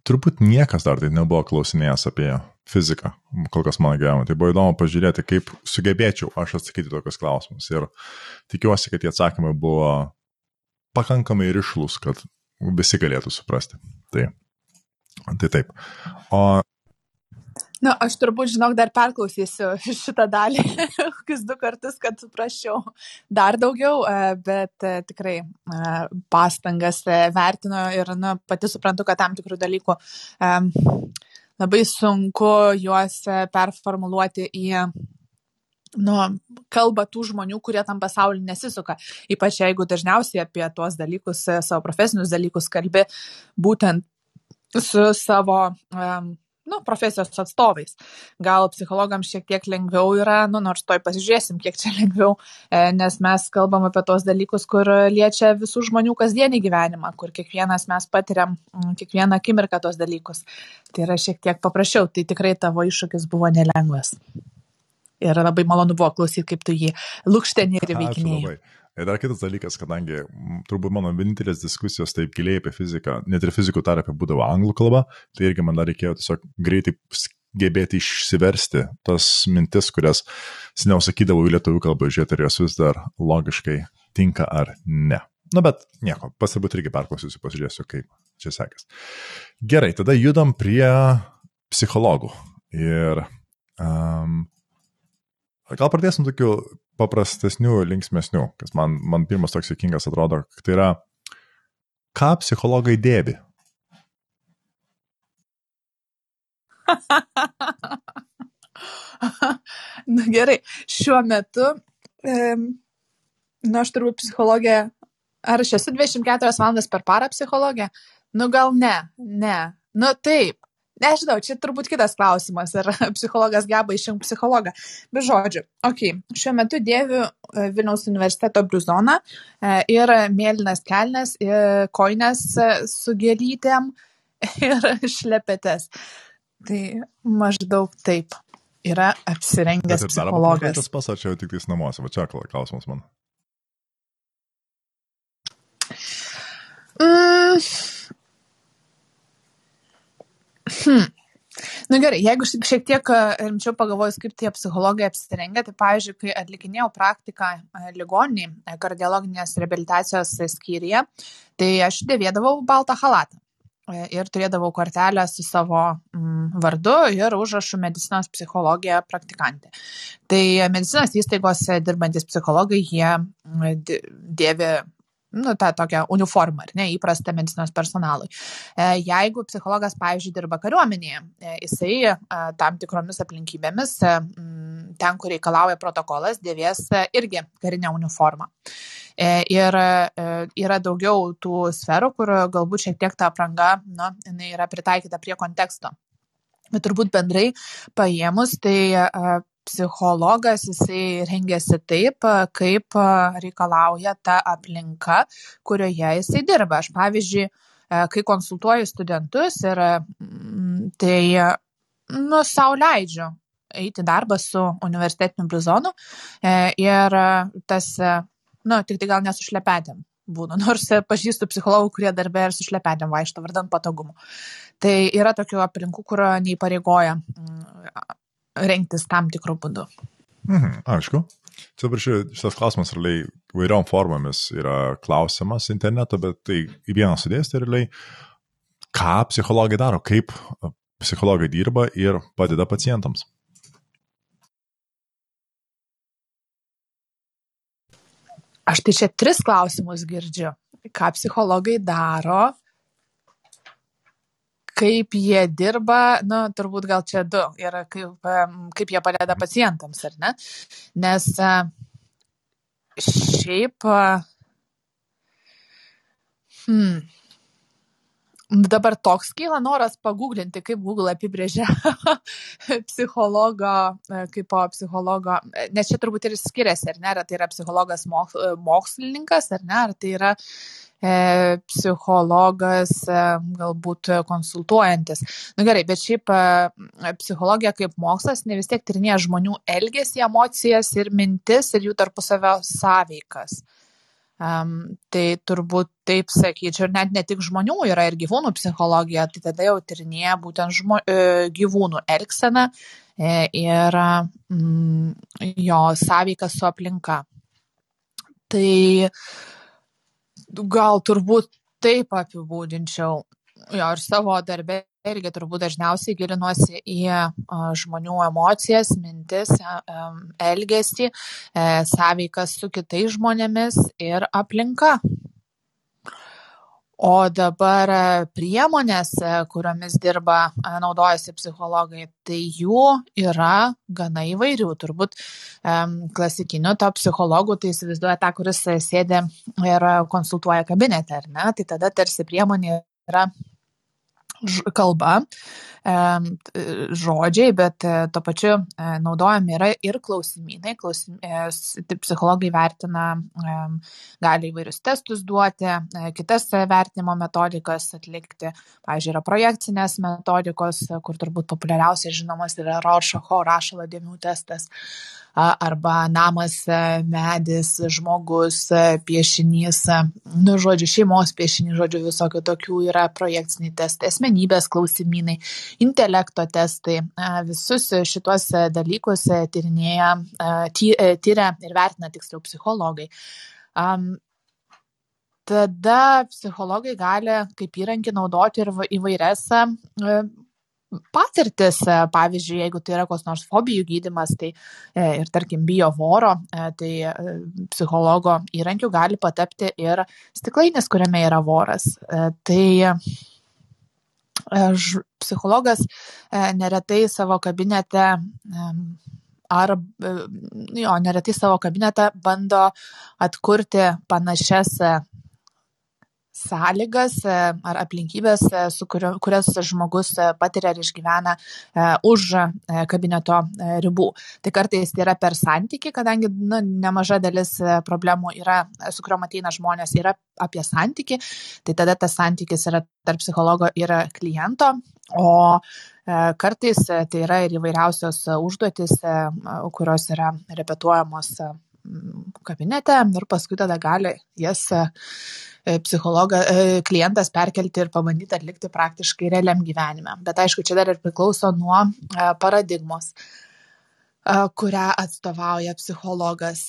turbūt niekas dar tai nebuvo klausinėjęs apie fiziką, kol kas mano gyvenime. Tai buvo įdomu pažiūrėti, kaip sugebėčiau aš atsakyti tokius klausimus. Ir tikiuosi, kad tie atsakymai buvo pakankamai ryšlus, kad visi galėtų suprasti. Tai, tai taip. O Na, aš turbūt, žinok, dar perklausysiu šitą dalį, kokius du kartus, kad suprasčiau dar daugiau, e, bet e, tikrai e, pastangas vertinu ir nu, pati suprantu, kad tam tikrų dalykų labai sunku juos performuluoti į nu, kalba tų žmonių, kurie tam pasauliu nesisuka. Ypač jeigu dažniausiai apie tuos dalykus, savo profesinius dalykus kalbi būtent su savo um, nu, profesijos atstovais. Gal psichologams šiek tiek lengviau yra, nu, nors toj pasižiūrėsim, kiek čia lengviau, e, nes mes kalbam apie tos dalykus, kur liečia visų žmonių kasdienį gyvenimą, kur kiekvienas mes patiriam kiekvieną akimirką tos dalykus. Tai yra šiek tiek paprasčiau, tai tikrai tavo iššūkis buvo nelengvas ir labai malonu buvo klausyti, kaip tu jį lūkštenį ir veikinėjai. Ir dar kitas dalykas, kadangi turbūt mano vienintelės diskusijos taip giliai apie fiziką, net ir fizikų tarpe būdavo anglų kalba, tai irgi man dar reikėjo tiesiog greitai gebėti išsiversti tas mintis, kurias seniau sakydavau į lietuvių kalbą, žiūrėti, ar jos vis dar logiškai tinka ar ne. Na, nu, bet nieko, pasirbūt irgi perklausysiu, pasižiūrėsiu, kaip čia sekės. Gerai, tada judam prie psichologų. Ir um, Gal pradėsim tokiu paprastesniu, linksmesniu, kas man, man pirmas toks jokingas atrodo, tai yra, ką psichologai dėbi? Na gerai, šiuo metu, e, na aš turbūt psichologija, ar aš esu 24 valandas per parą psichologija? Nu gal ne, ne. Nu taip, Nežinau, čia turbūt kitas klausimas, ar psichologas geba išrinkti psichologą. Bet žodžiu, ok, šiuo metu dėviu e, Vilniaus universiteto bliuzoną e, ir mėlynas kelnes, ir koinės e, su gėlytėm ir šlepetės. Tai maždaug taip yra apsirengęs psichologas. Tas pats, ar čia jau tik tais namuose, va čia klausimas man. Mm, Hmm. Nu gerai, jeigu šiek tiek e, rimčiau pagalvojus, kaip tie psichologai apsirengia, tai pavyzdžiui, kai atlikinėjau praktiką e, ligoniniai e, kardiologinės rehabilitacijos skyriuje, tai aš dėvėdavau baltą halatą ir turėdavau kortelę su savo mm, vardu ir užrašu medicinos psichologija praktikantė. Tai medicinos įstaigose dirbantis psichologai, jie dėvi nu, tą tokią uniformą, ar ne, įprastą medicinos personalui. E, jeigu psichologas, pavyzdžiui, dirba kariuomenėje, e, jisai e, tam tikromis aplinkybėmis, ten, kur reikalauja protokolas, dėvės irgi karinę uniformą. Ir yra daugiau tų sferų, kur galbūt šiek tiek ta apranga, nu, jinai yra pritaikyta prie konteksto. Bet turbūt bendrai paėmus, tai psichologas jisai rengiasi taip, kaip reikalauja ta aplinka, kurioje jisai dirba. Aš pavyzdžiui, kai konsultuoju studentus ir mm, tai, nu, savo leidžiu eiti darbą su universitetiniu blizonu e, ir tas, nu, tik tai gal nesušlepetėm būna, nors pažįstu psichologų, kurie darbė ir su šlepetėm vaikšto vardan patogumu. Tai yra tokių aplinkų, kur neįpareigoja mm, rengtis tam tikrų būdų. Mhm, aišku. Čia dabar šitas klausimas realiai vairiom formomis yra klausimas interneto, bet tai į vieną sudėsti realiai, ką psichologai daro, kaip psichologai dirba ir padeda pacientams. Aš tai čia tris klausimus girdžiu. Ką psichologai daro, kaip jie dirba, nu, turbūt gal čia du, ir kaip, kaip jie padeda pacientams, ar ne? Nes šiaip, hmm, dabar toks kyla noras paguglinti, kaip Google apibrėžia psichologo, kaip po psichologo, nes čia turbūt ir skiriasi, ar ne, ar tai yra psichologas mokslininkas, ar ne, ar tai yra E, psichologas, e, galbūt konsultuojantis. Na nu, gerai, bet šiaip e, psichologija kaip mokslas ne vis tiek tyrinėja žmonių elgesį, emocijas ir mintis ir jų tarpusavio sąveikas. Um, tai turbūt taip sakyčiau, ir net ne tik žmonių, yra ir gyvūnų psichologija, tai tada jau tyrinėja būtent žmo, e, gyvūnų elgseną e, ir mm, jo sąveiką su aplinka. Tai gal turbūt taip apibūdinčiau jo ir savo darbę irgi turbūt dažniausiai gilinuosi į žmonių emocijas, mintis, elgesį, e, sąveikas su kitais žmonėmis ir aplinka. O dabar priemonės, kuriomis dirba, naudojasi psichologai, tai jų yra gana įvairių. Turbūt klasikiniu to psichologu, tai įsivaizduoja tą, kuris sėdė ir konsultuoja kabinete, ar ne? Tai tada tarsi priemonė yra kalba, žodžiai, bet e, to pačiu e, naudojami yra ir klausimynai. Klausim, e, tai psichologai vertina, gali įvairius testus duoti, kitas vertinimo metodikas atlikti. Pavyzdžiui, yra projekcinės metodikos, kur turbūt populiariausiai žinomas yra Roršacho rašalo dėmių testas arba namas, medis, žmogus, piešinys, nu, žodžiu, šeimos piešinys, žodžiu, visokių tokių yra projekciniai testai, asmenybės klausimynai, intelekto testai. Visus šituos dalykus tyrinėja, tyria ir vertina tiksliau psichologai. Tada psichologai gali kaip įrankį naudoti ir įvairias patirtis, e, pavyzdžiui, jeigu tai yra koks nors fobijų gydimas, tai e, ir tarkim bijo voro, e, tai psichologo įrankiu gali patapti ir stiklainis, kuriame yra voras. Tai psichologas neretai savo kabinete ar jo, neretai savo kabinetą bando atkurti panašias sąlygas e, ar aplinkybės, e, su kurio, kurias žmogus e, patiria ir išgyvena už kabineto ribų. Tai kartais tai yra per santyki, kadangi nu, nemaža dalis problemų yra, su kuriuom ateina žmonės, yra apie santyki, tai tada tas santykis yra tarp psichologo ir kliento, o kartais tai yra ir įvairiausios užduotis, kurios yra repetuojamos kabinete ir paskui tada gali jas E, psichologą, e, klientas perkelti ir pabandyti atlikti praktiškai realiam gyvenime. Bet aišku, čia dar ir priklauso nuo e, paradigmos kurią atstovauja psichologas.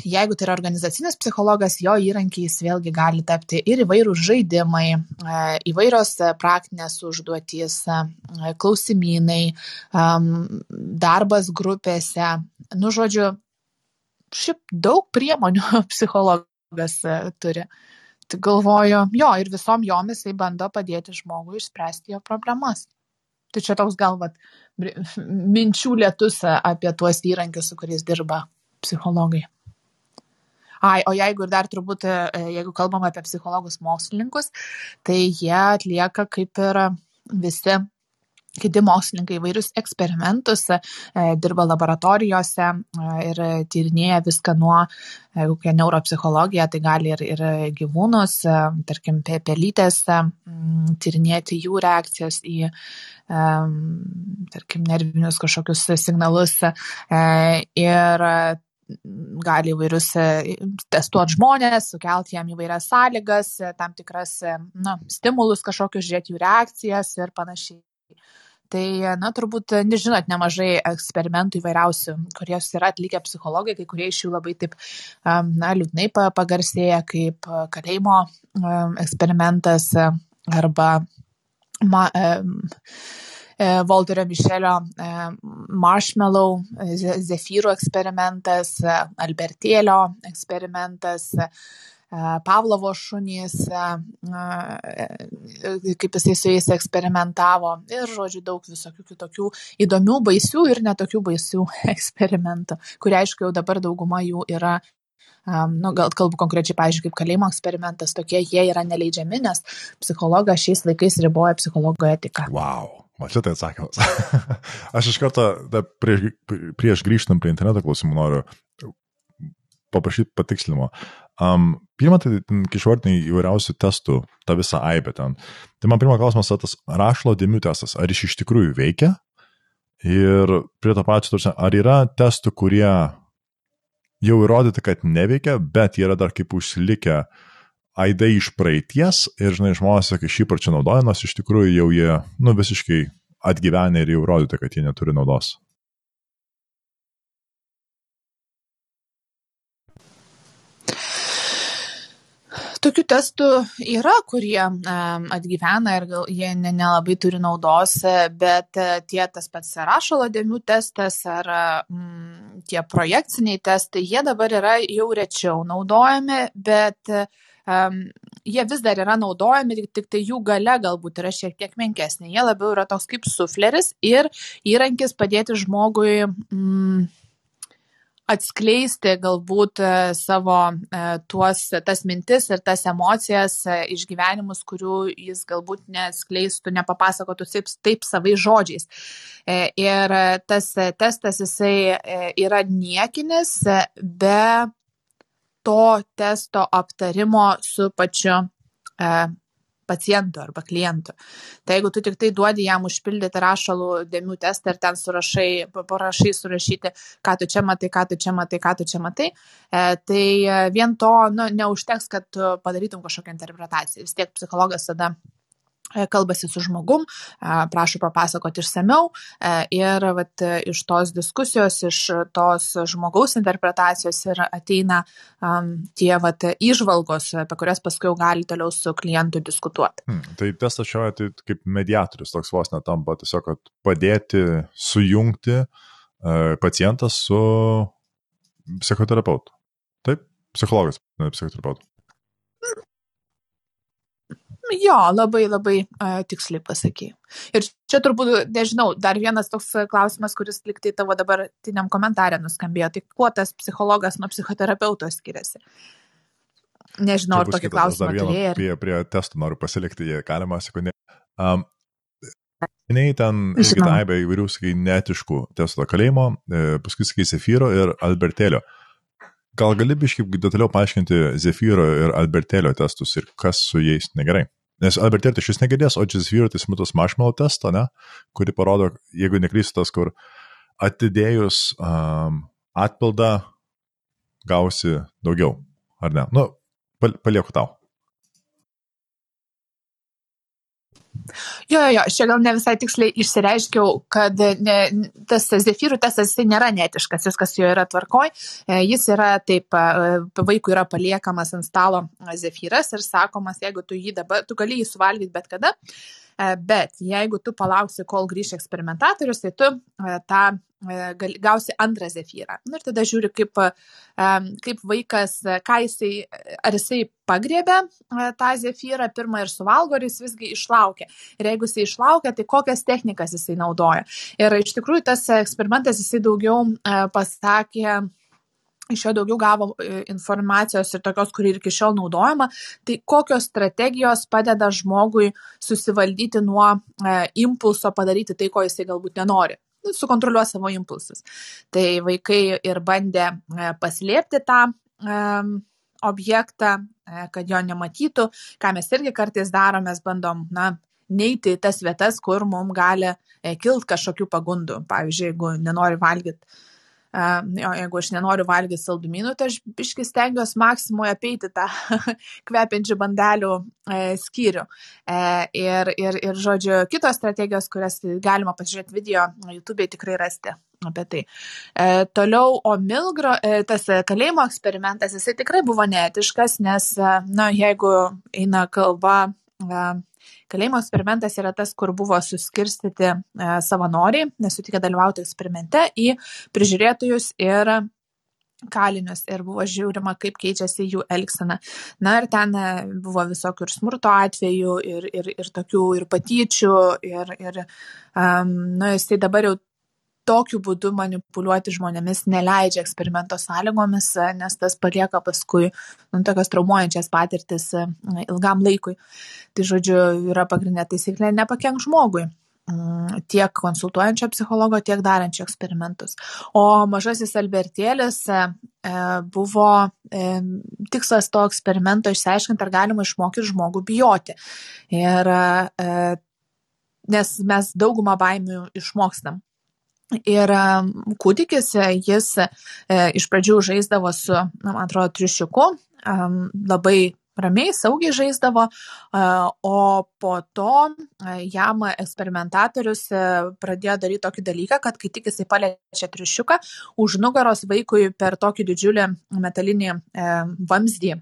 Jeigu tai yra organizacinis psichologas, jo įrankiais vėlgi gali tapti ir įvairūs žaidimai, įvairios praktinės užduotys, klausimynai, darbas grupėse. Nu, žodžiu, šiaip daug priemonių psichologas turi tai galvoju, jo, ir visom jom jisai bando padėti žmogui išspręsti jo problemas. Tai čia toks galvat minčių lietus apie tuos įrankius, su kuriais dirba psichologai. Ai, o jeigu ir dar turbūt, e, jeigu kalbam apie psichologus mokslininkus, tai jie atlieka kaip ir visi kiti mokslininkai įvairius eksperimentus, e, dirba laboratorijose e, ir tyrinėja viską nuo, e, kokia neuropsichologija, tai gali ir, ir gyvūnus, tarkim, pelytės, tyrinėti jų reakcijas į, tarkim, nervinius kažkokius signalus ir gali įvairius testuoti žmonės, sukelti jam įvairias sąlygas, tam tikras nu, stimulus kažkokius, žiūrėti jų reakcijas ir panašiai. Tai, na, turbūt, nežinot, nemažai eksperimentų įvairiausių, kurios yra atlikę psichologai, kai kurie iš jų labai taip, na, liūdnai pagarsėja, kaip kalėjimo eksperimentas arba ma, Volterio Mišelio Marshmallow, Zefyrų eksperimentas, Albertėlio eksperimentas, Pavlovo šunys, kaip jisai su jais eksperimentavo ir, žodžiu, daug visokių kitokių įdomių, baisių ir netokių baisių eksperimentų, kurie, aišku, jau dabar dauguma jų yra Um, nu, gal kalbu konkrečiai, pavyzdžiui, kaip kalėjimo eksperimentas, tokie jie yra neleidžiami, nes psichologas šiais laikais riboja psichologo etiką. Wow. O čia tai atsakymas. Aš iš karto, da, prieš, prieš grįžtant prie interneto klausimų, noriu paprašyti patikslinimo. Um, pirmą, tai kai išvardinai įvairiausių testų, tą visą aibę ten. Tai man pirmas klausimas, tas rašlo dėmių testas, ar jis iš tikrųjų veikia? Ir prie to pačio, ar yra testų, kurie jau įrodyti, kad neveikia, bet yra dar kaip užsilikę aidai iš praeities ir, žinai, žmonės, kai šį parčią naudoja, nors iš tikrųjų jau jie, nu, visiškai atgyvenę ir jau įrodyti, kad jie neturi naudos. Tokių testų yra, kurie atgyvena ir gal jie nelabai turi naudos, bet e, tie tas pats rašalo dėmių testas ar mm, tie projekciniai testai, jie dabar yra jau rečiau naudojami, bet um, jie vis dar yra naudojami, tik, tik tai jų gale galbūt yra šiek tiek menkesnė. Jie labiau yra toks kaip sufleris ir įrankis padėti žmogui. Mm, atskleisti galbūt e, savo e, tuos, tas mintis ir tas emocijas, e, išgyvenimus, kurių jis galbūt neskleistų, nepapasakotų taip, taip savai žodžiais. Ir tas testas jisai yra niekinis be to testo aptarimo su pačiu pacientu arba klientu. Tai jeigu tu tik tai duodi jam užpildyti rašalų dėmių testą ir ten surašai, parašai surašyti, ką tu čia matai, ką tu čia matai, ką tu čia matai, e, tai vien to nu, neužteks, kad tu padarytum kažkokią interpretaciją. Vis tiek psichologas tada E, kalbasi su žmogum, e, prašo papasakoti išsameu e, ir vat, iš tos diskusijos, iš tos žmogaus interpretacijos ir ateina um, tie vat, išvalgos, apie kurias paskui gali toliau su klientu diskutuoti. Hmm, tai testas šiuo atveju kaip mediatorius toks vos netampa, tiesiog padėti sujungti uh, pacientą su psichoterapeutu. Taip, psichologas, ne psichoterapeutu. Jo, labai labai uh, tiksliai pasakėjai. Ir čia turbūt, nežinau, dar vienas toks klausimas, kuris liktai tavo dabartiniam komentarė nuskambėjo. Tai kuo tas psicologas nuo psichoterapeuto skiriasi? Nežinau, ar tokį klausimą turėjai. Prie, prie testų noriu pasilikti, jie galima sekundė. Um, Nei ten irgi daibė įvairių, sakai, netiškų testo kalėjimo, e, paskui, sakai, Sefyro ir Albertelio. Gal gali biškai detaliau paaiškinti Zefyro ir Albertelio testus ir kas su jais negerai? Nes Albertėlė tai šis negirdės, o Jazvyro tai smutas marshmallow testą, ne, kuri parodo, jeigu neklystas, kur atidėjus um, atpildą gausi daugiau, ar ne? Nu, palieku tau. Jo, jo, jo, čia gal ne visai tiksliai išsireiškiau, kad ne, tas zefyrų testas jisai nėra netiškas, viskas jo yra tvarkoj. E, jis yra taip, e, vaikui yra paliekamas ant stalo zefyras ir sakomas, jeigu tu jį dabar, tu gali jį suvalgyti bet kada, e, bet jeigu tu palauksi, kol grįš eksperimentatorius, tai tu tą gausi antrą zefyrą. Nu, ir tada žiūri, kaip, kaip vaikas, ką jisai, ar jisai pagriebė tą zefyrą pirmą ir suvalgo, ar jis visgi išlaukia. Ir jeigu jisai išlaukia, tai kokias technikas jisai naudoja. Ir iš tikrųjų tas eksperimentas jisai daugiau pasakė iš jo daugiau gavo informacijos ir tokios, kuri ir iki šiol naudojama, tai kokios strategijos padeda žmogui susivaldyti nuo e, impulso padaryti tai, ko jisai galbūt nenori sukontroliuos savo impulsus. Tai vaikai ir bandė e, paslėpti tą um, objektą, e, kad jo nematytų, ką mes irgi kartais darom, mes bandom, na, neiti į tas vietas, kur mums gali kilt kažkokių pagundų. Pavyzdžiui, jeigu nenori valgyti jo, jeigu aš nenoriu valgyti saldumynų, tai aš biškis stengiuosi maksimoje apeiti tą kvepiančių bandelių e, skyrių. E, ir, ir, ir, žodžiu, kitos strategijos, kurias galima pasižiūrėti video, YouTube tikrai rasti apie tai. E, toliau, o Milgro, e, tas kalėjimo eksperimentas, jisai tikrai buvo neetiškas, nes, e, na, jeigu eina kalba e, Kalėjimo eksperimentas yra tas, kur buvo suskirstyti e, savanoriai, nesutikę dalyvauti eksperimente į prižiūrėtojus ir kalinius ir buvo žiūrima, kaip keičiasi jų elgsena. Na ir ten e, buvo visokių ir smurto atvejų, ir, ir, ir tokių, ir patyčių, ir, ir um, nu, jisai dabar jau tokiu būdu manipuliuoti žmonėmis neleidžia eksperimento sąlygomis, nes tas palieka paskui nu, tokias traumuojančias patirtis e, ilgam laikui. Tai žodžiu, yra pagrindinė taisyklė nepakenk žmogui mm, tiek konsultuojančio psichologo, tiek darančio eksperimentus. O mažasis Albertėlis e, e, buvo tikslas to eksperimento išsiaiškinti, ar galima išmokyti žmogų bijoti. Ir, nes mes daugumą baimių išmokstam. Ir kūdikis, jis e, iš pradžių žaisdavo su, man atrodo, triušiuku, labai ramiai, saugiai žaisdavo, o po to jam eksperimentatorius e, pradėjo daryti tokį dalyką, kad kai tik jisai paliečia triušiuką, už nugaros vaikui per tokį didžiulį metalinį e, vamzdį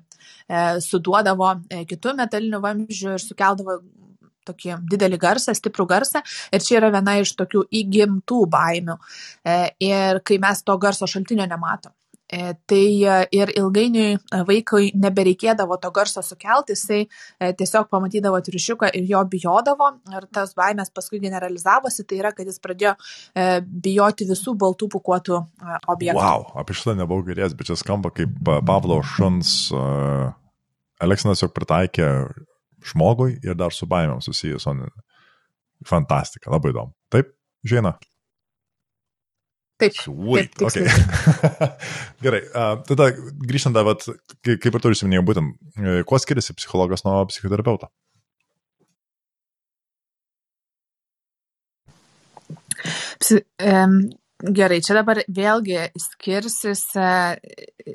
suduodavo kitų metalinių vamzdžių ir sukeldavo tokį didelį garsą, stiprų garsą. Ir čia yra viena iš tokių įgimtų baimių. Ir kai mes to garso šaltinio nematom. E, tai e, ir ilgainiui e, vaikui nebereikėdavo to garso sukelti, jisai tiesiog pamatydavo triušiuką ir jo bijodavo ir tas baimės paskui generalizavosi, tai yra, kad jis pradėjo bijoti visų baltų pukuotų objektų. Wow, apie šitą nebuvau girdėjęs, bet čia skamba kaip Pavlo šuns Aleksinas jau pritaikė žmogui ir dar su baimėm susijęs. Fantastika, labai įdomu. Taip, žina. Taip. Sweet. Taip, okay. Gerai, uh, tada grįžtant, vat, kaip ir tu užsiminėjai, būtent, e, kuo skiriasi psichologas nuo psichoterapeuto? Psi, um, gerai, čia dabar vėlgi skirsis, uh,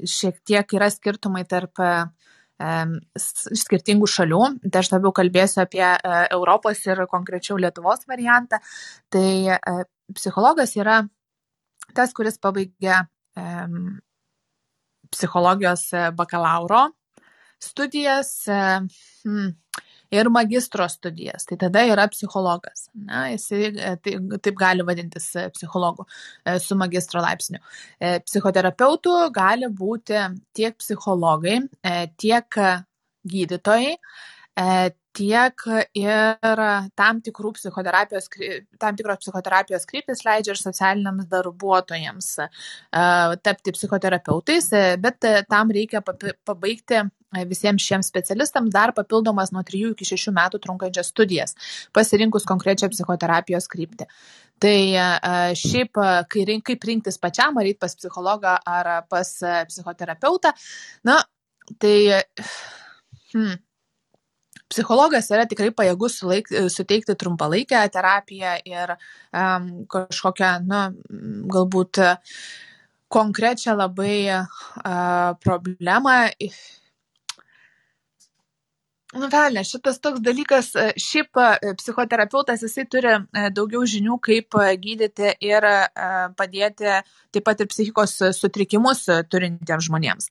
šiek tiek yra skirtumai tarp um, skirtingų šalių. Tai aš labiau kalbėsiu apie uh, Europos ir konkrečiau Lietuvos variantą. Tai uh, psichologas yra tas, kuris pabaigia psichologijos e, bakalauro studijas um, ir magistro studijas, tai tada yra psichologas. Na, jisai e, tai, taip gali vadintis psichologu su magistro laipsniu. Psichoterapeutų gali būti tiek psichologai, tiek gydytojai, tiek ir tam, psichoterapijos, tam tikros psichoterapijos kryptis leidžia ir socialiniams darbuotojams tapti psichoterapeutais, bet tam reikia pabaigti visiems šiems specialistams dar papildomas nuo 3 iki 6 metų trunkančias studijas, pasirinkus konkrečią psichoterapijos kryptį. Tai šiaip, kai, kaip rinktis pačiam, ar eiti pas psichologą ar pas psichoterapeutą, na, tai hmm, psichologas yra tikrai pajėgus sulaik, suteikti trumpalaikę terapiją ir um, kažkokią, na, galbūt konkrečią labai uh, problemą Nu, velnė, šitas toks dalykas, e, šiaip e, psichoterapeutas, jisai turi e, daugiau žinių, kaip gydyti ir padėti taip pat ir psichikos sutrikimus turintiems žmonėms.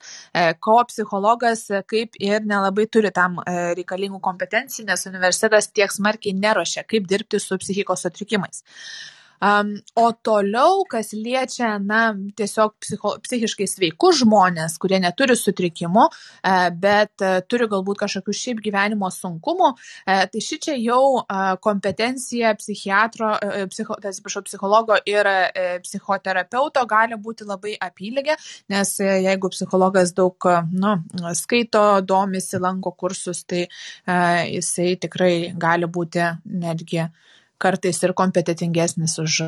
Ko psichologas kaip ir nelabai turi tam reikalingų kompetencijų, nes universitetas tiek smarkiai nerošia, kaip dirbti su psichikos sutrikimais. Um, o toliau, kas liečia, na, tiesiog psicho, psichiškai sveikus žmonės, kurie neturi sutrikimų, e, bet e, turi galbūt kažkokių šiaip gyvenimo sunkumų, e, tai ši čia jau e, kompetencija psichiatro, e, psicho, tai atsiprašau, psichologo ir e, psichoterapeuto gali būti labai apylygė, nes e, jeigu psichologas daug, nu, skaito, domisi, lanko kursus, tai e, jisai tikrai gali būti netgi kartais ir kompetitingesnis už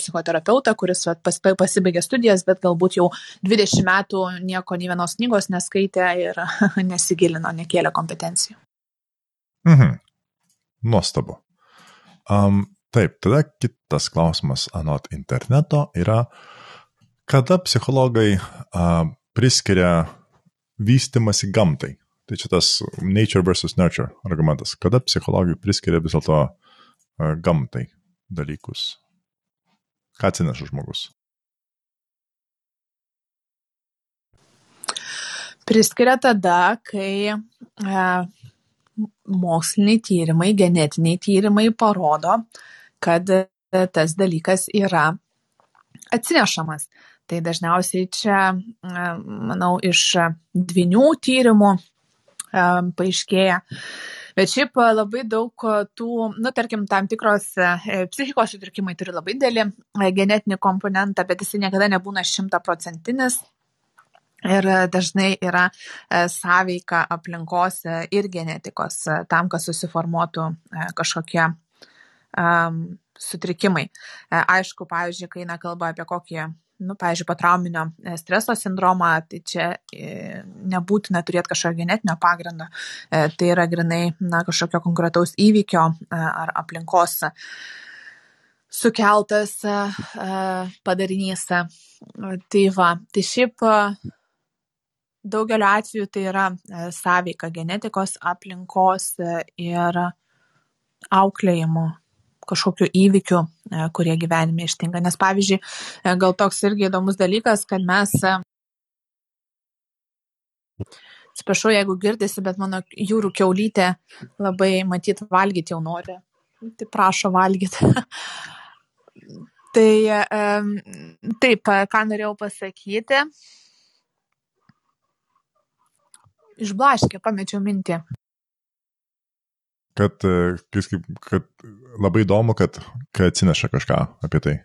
psichoterapeutą, kuris pas, pasibaigė studijas, bet galbūt jau 20 metų nieko, nei vienos knygos neskaitė ir nesigilino, nekėlė kompetencijų. Mhm. Nuostabu. Um, taip, tada kitas klausimas anot interneto yra, kada psichologai uh, priskiria vystimasi gamtai. Tai čia tas nature versus nurture argumentas. Kada psichologai priskiria vis dėlto uh, gamtai dalykus. Ką atsineša žmogus? Priskiria tada, kai e, moksliniai tyrimai, genetiniai tyrimai parodo, kad tas dalykas yra atsinešamas. Tai dažniausiai čia, e, manau, iš dvinių tyrimų e, paaiškėja, Bet šiaip labai daug tų, nu, tarkim, tam tikros e, psichikos sutrikimai turi labai didelį e, genetinį komponentą, bet jis niekada nebūna šimtaprocentinis. Ir dažnai yra e, sąveika aplinkos ir genetikos tam, kad susiformuotų kažkokie um, sutrikimai. Aišku, pavyzdžiui, kai eina kalba apie kokį nu, pavyzdžiui, potrauminio e, streso sindromą, tai čia e, nebūtina turėti kažkokio genetinio pagrindo, e, tai yra grinai na, kažkokio konkretaus įvykio ar aplinkos sukeltas padarinys. Tai va, tai šiaip daugeliu atveju tai yra sąveika genetikos, aplinkos ir auklėjimo kažkokiu įvykiu, e, kurie gyvenime ištinka. Nes pavyzdžiui, e, gal toks irgi įdomus dalykas, kad mes Atsiprašau, jeigu girdisi, bet mano jūrų keulytė labai matyt valgyti jau nori. Tai prašo valgyti. tai taip, ką norėjau pasakyti. Išblaškė, pamečiau mintį. Kad, kad labai įdomu, kad, kad atsineša kažką apie tai.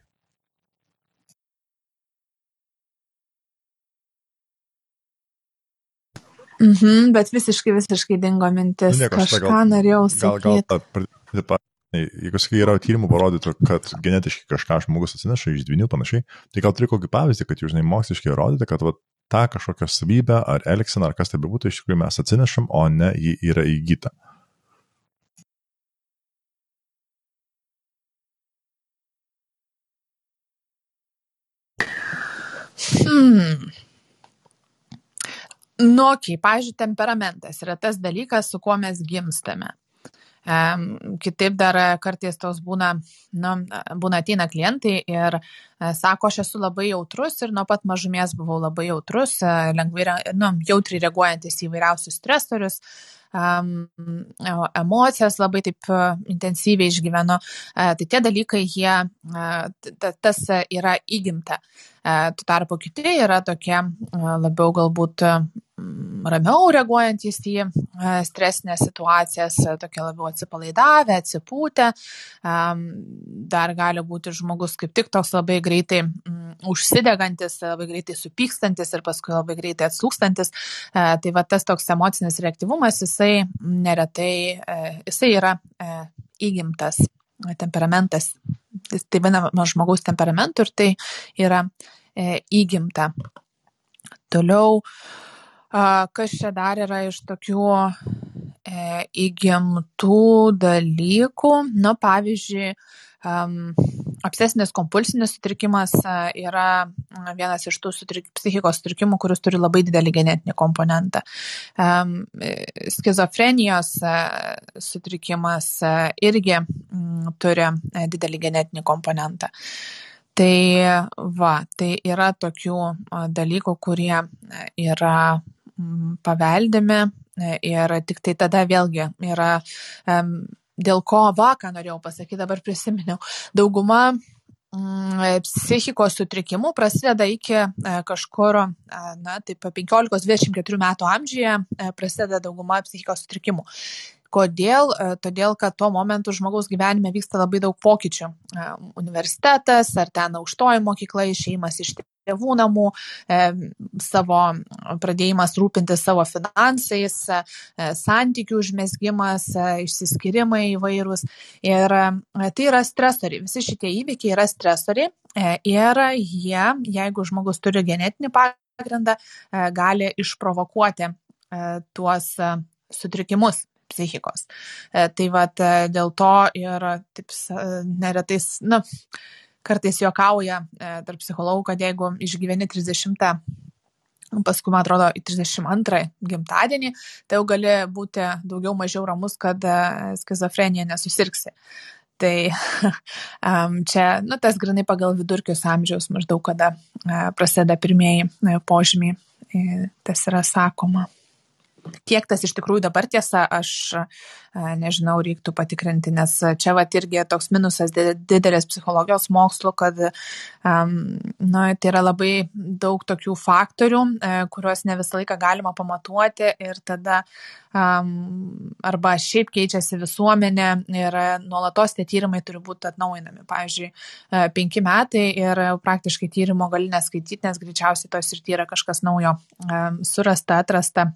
Mhm, bet visiškai, visiškai dingo mintis. Nu, nieko, Kažką gal, norėjau sakyti. Gal, gal, gal, jeigu sakai, yra tyrimų parodytų, kad genetiškai kažką žmogus atsineša iš dvinių panašiai, tai gal turi kokį pavyzdį, kad jūs, žinai, moksliškai įrodyti, kad va, tą kažkokią savybę ar elgseną ar kas tai bebūtų, iš tikrųjų mes atsinešam, o ne ji yra įgyta. Nu, okei, pavyzdžiui, temperamentas yra tas dalykas, su kuo mes gimstame. Kitaip dar kartais tos būna, nu, būna ateina klientai ir uh, sako, aš esu labai jautrus ir nuo pat mažumės buvau labai jautrus, uh, lengvai, nu, jautriai reaguojantis į vairiausius stresorius, um, emocijas labai taip intensyviai išgyvenu. Tai tie dalykai, jie, tas yra įgimta. Tuo tarpu kiti yra tokie labiau galbūt ramiau reaguojantys į e, stresinės situacijas, e, tokie labiau atsipalaidavę, atsipūtę. Dar gali būti žmogus kaip tik toks labai greitai užsidegantis, labai greitai supykstantis ir paskui labai greitai atslūkstantis. E, tai va tas toks emocinis reaktyvumas, jisai neretai, jisai yra įgimtas temperamentas. Tai vadinama žmogaus temperamentu ir tai yra įgimta. Toliau uh, Kas čia dar yra iš tokių e, įgimtų dalykų? Na, pavyzdžiui, obsesinės kompulsinis sutrikimas yra vienas iš tų sutrik, psichikos sutrikimų, kuris turi labai didelį genetinį komponentą. Skizofrenijos sutrikimas irgi turi e, didelį genetinį komponentą. Tai va, tai yra tokių dalykų, kurie yra paveldimi e, ir tik tai tada vėlgi yra, dėl ko vaką norėjau pasakyti, dabar prisiminiau, dauguma psichikos sutrikimų prasideda iki e, kažkur, e, na, taip, 15-24 metų amžiuje prasideda dauguma psichikos sutrikimų. Kodėl? Todėl, kad tuo momentu žmogaus gyvenime vyksta labai daug pokyčių. Universitetas, ar ten aukštoji mokykla, išeimas iš tėvų namų, e, savo pradėjimas rūpintis savo finansais, e, santykių užmėsgymas, e, išsiskirimai įvairūs. Ir tai yra stresoriai. Visi šitie įvykiai yra stresoriai ir jie, jeigu žmogus turi genetinį pagrindą, gali išprovokuoti tuos sutrikimus psichikos. Tai vad dėl to ir taip neretais, na, kartais juokauja e, tarp psichologų, kad jeigu išgyveni 30 paskui, man atrodo, į 32 gimtadienį, tai jau gali būti daugiau mažiau ramus, kad e, skizofrenija nesusirksi. Tai um, čia, nu, tas grinai pagal vidurkius amžiaus maždaug, kada uh, prasideda pirmieji uh, požymiai, tas yra sakoma. Kiek tas iš tikrųjų dabar tiesa, aš nežinau, reiktų patikrinti, nes čia va irgi toks minusas didelės psichologijos mokslo, kad um, nu, tai yra labai daug tokių faktorių, e, kuriuos ne visą laiką galima pamatuoti ir tada um, arba šiaip keičiasi visuomenė ir nuolatos tie tyrimai turi būti atnaujinami. Pavyzdžiui, e, penki metai ir praktiškai tyrimo gali neskaityti, nes greičiausiai tos ir tyra kažkas naujo um, surasta, atrasta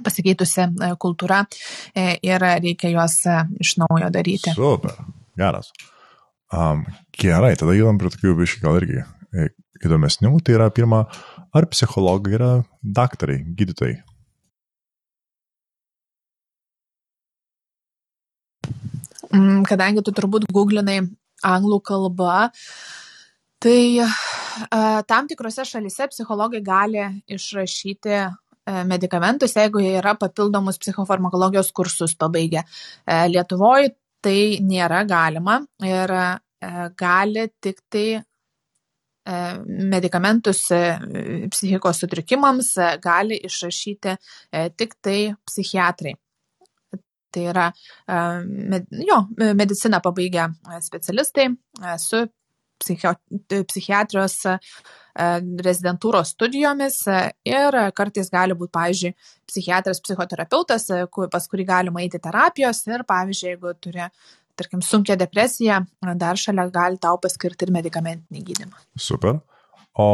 pasikeitusi e, kultūra e, ir reikia juos e, iš naujo daryti. Super, geras. Um, gerai, tada judam prie tokių biškių gal irgi įdomesnių. Tai yra pirma, ar psichologai yra daktarai, gydytojai? Mm, kadangi tu turbūt googlinai anglų kalbą, tai tam tikrose šalise psichologai gali išrašyti medikamentus, jeigu jie yra papildomus psichofarmakologijos kursus pabaigę. E, Lietuvoje tai nėra galima ir e, gali tik tai medikamentus psichikos sutrikimams gali išrašyti tik tai psichiatrai. Tai yra jo, mediciną pabaigę specialistai su psichio, psichiatrijos rezidentūros studijomis ir kartais gali būti, pavyzdžiui, psichiatras, psichoterapeutas, pas kurį galima eiti terapijos ir, pavyzdžiui, jeigu turi tarkim, sunkia depresija, dar šalia gali tau paskirti ir medicamentinį gydimą. Super. O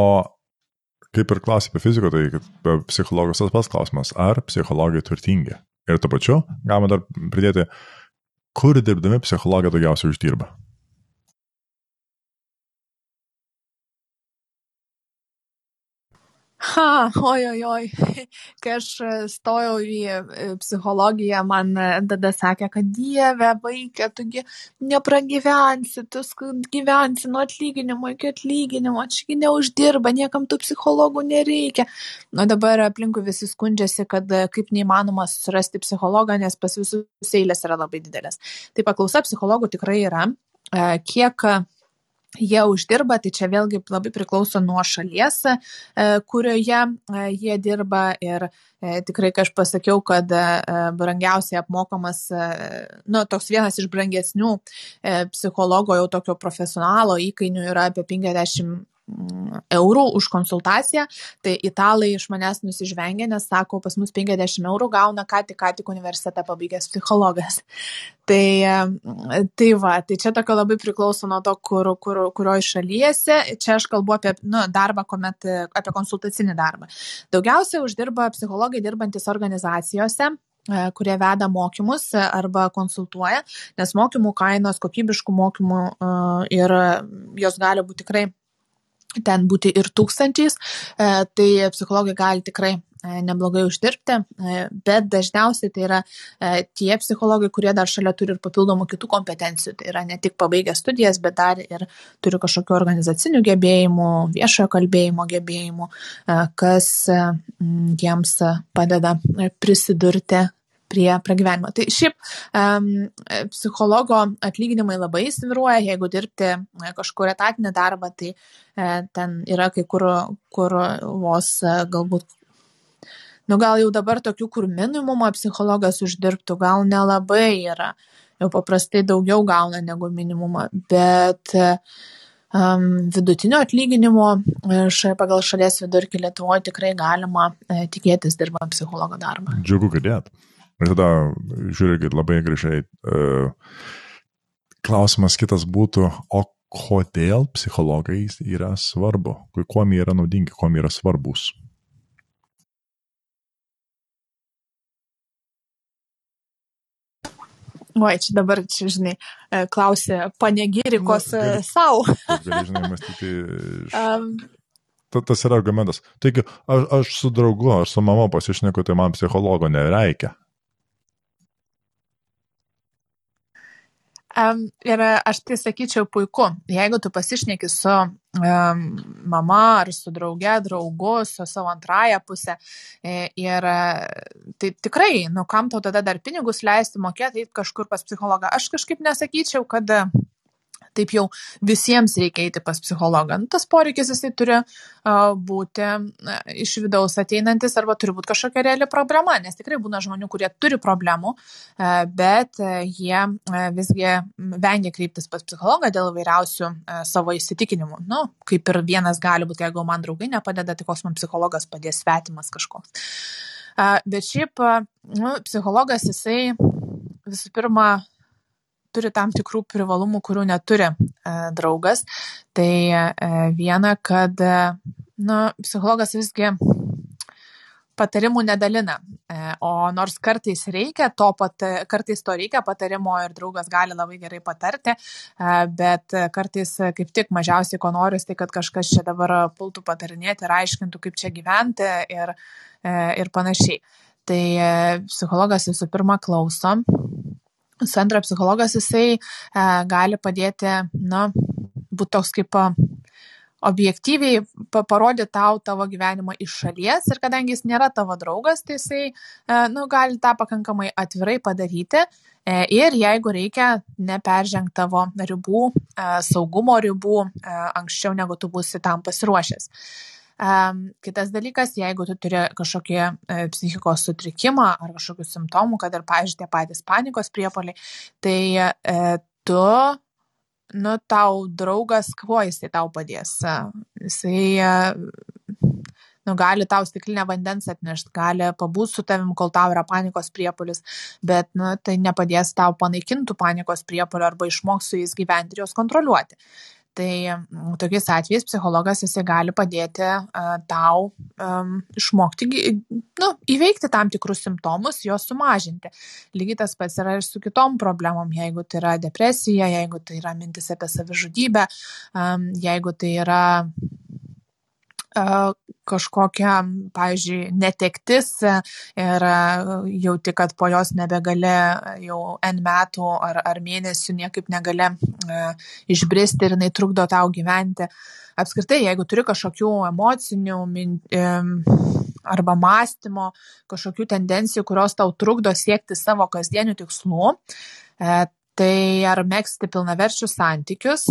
kaip ir klausė apie fiziką, tai psichologijos tas pats klausimas, ar psichologai turtingi? Ir to pačiu, galima dar pridėti, kur dirbdami psichologai daugiausiai uždirba. Ha, oi, oi. Kai aš e, stojau į e, psichologiją, man e, tada sakė, kad dieve, vaikė, tugi nepragyvensi, tu gyvensi nuo atlyginimo iki atlyginimo, čia neuždirba, niekam tų psichologų nereikia. O dabar aplinkui visi skundžiasi, kad kaip neįmanoma susirasti psichologą, nes pas visus eilės yra labai didelės. Tai paklausa psichologų tikrai yra. Kiek jie uždirba, tai čia vėlgi labai priklauso nuo šalies, e, kurioje e, jie dirba. Ir e, tikrai, kai aš pasakiau, kad brangiausiai apmokamas, nu, toks vienas iš brangesnių psichologo jau tokio profesionalo įkainių yra apie 50 eurų už konsultaciją, tai italai iš manęs nusižvengia, nes sako, pas mus 50 eurų gauna ką tik, ką tik universitetą pabaigęs psichologas. Tai, tai va, tai čia tokio labai priklauso nuo to, kur, kur, kurioje šalyse. Čia aš kalbu apie nu, darbą, kuomet, apie konsultacinį darbą. Daugiausiai uždirba psichologai dirbantis organizacijose e, kurie veda mokymus arba konsultuoja, nes mokymų kainos, kokybiškų mokymų e, ir jos gali būti tikrai ten būti ir tūkstančiais, e, tai psichologai gali tikrai e, neblogai uždirbti, e, bet dažniausiai tai yra tie psichologai, kurie dar šalia turi ir papildomų kitų kompetencijų. Tai yra ne tik pabaigę studijas, bet dar ir turi kažkokiu organizaciniu gebėjimu, viešojo kalbėjimo gebėjimu, kas jiems padeda prisidurti prie pragyvenimo. Tai šiaip um, psichologo atlyginimai labai sviruoja, jeigu dirbti e, kažkur etatinį darbą, tai uh, ten yra kai kur, kur vos uh, galbūt Nu gal jau dabar tokių, kur minimumą psichologas uždirbtų, gal nelabai yra. Jau paprastai daugiau gauna negu minimumą, bet um, vidutinio atlyginimo š, pagal šalies vidurkį Lietuvoje tikrai galima uh, tikėtis dirbant psichologo darbą. Džiugu girdėti. Ir tada, žiūrėkit, labai gražiai. Uh, klausimas kitas būtų, o kodėl psichologai yra svarbu, kuo jie yra naudingi, kuo jie yra svarbus. Oi, čia dabar, čia, žinai, e, klausė panegirikos nu, e, savo. Gali, žinai, mąstyti. um, Ta, tas yra argumentas. Taigi, aš, aš su draugu, aš su mama pasišneku, tai man psichologo nereikia. Um, ir aš tai sakyčiau puiku, jeigu tu pasišneki su um, mama ar su drauge, draugu, su savo antraja pusė e, ir tai tikrai, nu kam tau tada dar pinigus leisti mokėti kažkur pas psichologą. Aš kažkaip nesakyčiau, kad taip jau visiems reikia eiti pas psichologą. Nu, tas poreikis jisai turi uh, būti uh, iš vidaus ateinantis arba turi būti kažkokia reali problema, nes tikrai būna žmonių, kurie turi problemų, uh, bet uh, jie uh, visgi vengia kryptis pas psichologą dėl įvairiausių uh, savo įsitikinimų. Nu, kaip ir vienas gali būti, jeigu man draugai nepadeda, tai koks man psichologas padės svetimas kažkoks. Uh, bet šiaip, uh, nu, psichologas jisai visų pirma turi tam tikrų privalumų, kurių neturi e, draugas. Tai e, viena, kad nu, psichologas visgi patarimų nedalina. O nors kartais reikia to, pat, kartais to reikia patarimo ir draugas gali labai gerai patarti, bet kartais kaip tik mažiausiai ko noriu, tai kad kažkas čia dabar pultų patarinėti ir aiškintų, kaip čia gyventi ir, ir panašiai. Tai psichologas visų pirma klauso, Sandra psichologas, jisai e, gali padėti, na, būti toks kaip objektyviai parodė tau tavo gyvenimą iš šalies ir kadangi jis nėra tavo draugas, tai jisai nu, gali tą pakankamai atvirai padaryti ir jeigu reikia neperžengti tavo ribų, saugumo ribų anksčiau negu tu būsi tam pasiruošęs. Kitas dalykas, jeigu tu turi kažkokį e, psichikos sutrikimą ar kažkokių simptomų, kad ir, pavyzdžiui, tie patys panikos priepoliai, tai e, tu, nu, tau draugas, kuo jisai tau padės? Jisai, e, nu, gali tau stiklinę vandens atnešti, gali pabūti su tavim, kol tau yra panikos priepolis, bet, nu, tai nepadės tau panaikintų panikos priepolio arba išmoks su jais gyventi ir juos kontroliuoti tai mm, tokiais atvejais psichologas jisai gali padėti tau um, išmokti, nu, įveikti tam tikrus simptomus, juos sumažinti. Lygiai tas pats yra ir su kitom problemom, jeigu tai yra depresija, jeigu tai yra mintis apie savižudybę, um, jeigu tai yra kažkokia, pavyzdžiui, netektis ir jauti, kad po jos nebegali jau N metų ar, ar mėnesių niekaip negali išbristi ir jinai trukdo tau gyventi. Apskritai, jeigu turi kažkokių emocinių arba mąstymo, kažkokių tendencijų, kurios tau trukdo siekti savo kasdienių tikslų, tai ar megzti pilnaverčius santykius,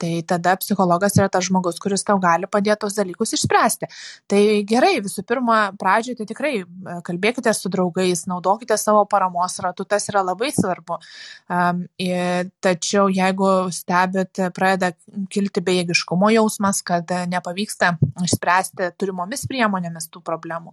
tai tada psichologas yra tas žmogus, kuris tau gali padėti tos dalykus išspręsti. Tai gerai, visų pirma, pradžioje tai tikrai e, kalbėkite su draugais, naudokite savo paramos ratu, tas yra labai svarbu. Um, tačiau jeigu stebit, pradeda kilti bejėgiškumo jausmas, kad nepavyksta išspręsti turimomis priemonėmis tų problemų,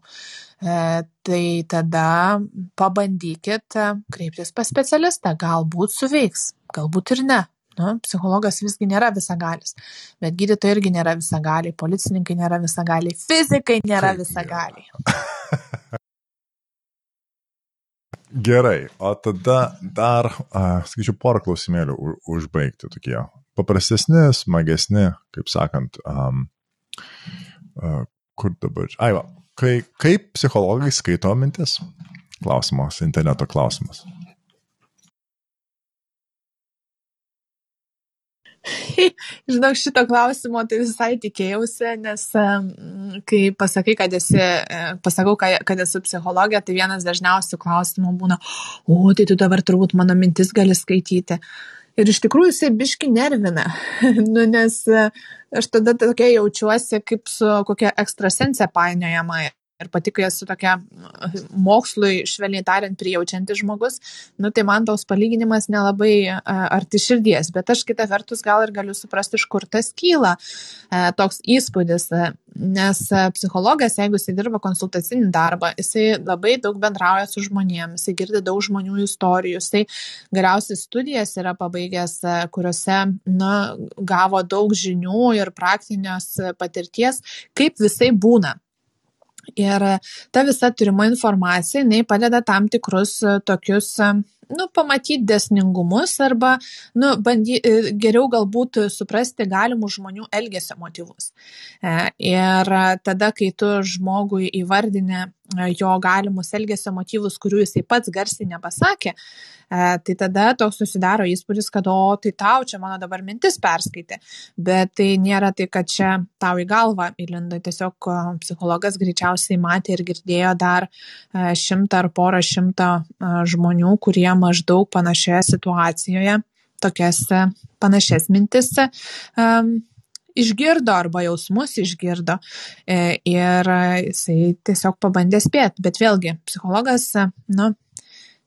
e, tai tada pabandykit kreiptis pas specialistą, galbūt suveikia veiks, galbūt ir ne. Nu, psichologas visgi nėra visagalis, bet gydytojai irgi nėra visagaliai, policininkai nėra visagaliai, fizikai nėra visagaliai. Gerai, o tada dar, uh, sakyčiau, porą klausimėlių užbaigti tokie paprastesni, smagesni, kaip sakant, um, uh, kur dabar. Ai, va, kai, kaip psichologai skaito mintis? Klausimas, interneto klausimas. Žinau, šito klausimo tai visai tikėjausi, nes kai pasakai, kad esi, e, pasakau, kad esu psichologė, tai vienas dažniausių klausimų būna, o, tai tu dabar turbūt mano mintis gali skaityti. Ir iš tikrųjų jisai biški nervina, nu, nes e, aš tada tokia jaučiuosi kaip su kokia ekstrasensė painiojama ir pati, kai esu tokia mokslui, švelniai tariant, prijaučiantis žmogus, nu, tai man tos palyginimas nelabai arti širdies, bet aš kitą vertus gal ir galiu suprasti, iš kur tas kyla toks įspūdis, nes psichologas, jeigu jisai dirba konsultacinį darbą, jisai labai daug bendrauja su žmonėmis, jisai girdi daug žmonių istorijų, jisai galiausiai studijas yra pabaigęs, kuriuose na, gavo daug žinių ir praktinės patirties, kaip visai būna Ir ta visa turima informacija, jinai padeda tam tikrus e, tokius, e, nu, pamatyti desningumus arba, nu, bandy, e, geriau galbūt suprasti galimų žmonių elgesio motyvus. Ir tada, kai tu žmogui įvardinė jo galimus elgesio motyvus, kurių jisai pats garsiai nepasakė, tai tada toks susidaro įspūdis, kad o, tai tau čia mano dabar mintis perskaitė. Bet tai nėra tai, kad čia tau į galvą įlindo, tiesiog psichologas greičiausiai matė ir girdėjo dar šimtą ar porą šimtą žmonių, kurie maždaug panašioje situacijoje, tokias panašias mintis um, išgirdo arba jausmus išgirdo e, ir jisai tiesiog pabandė spėti. Bet vėlgi, psichologas, nu,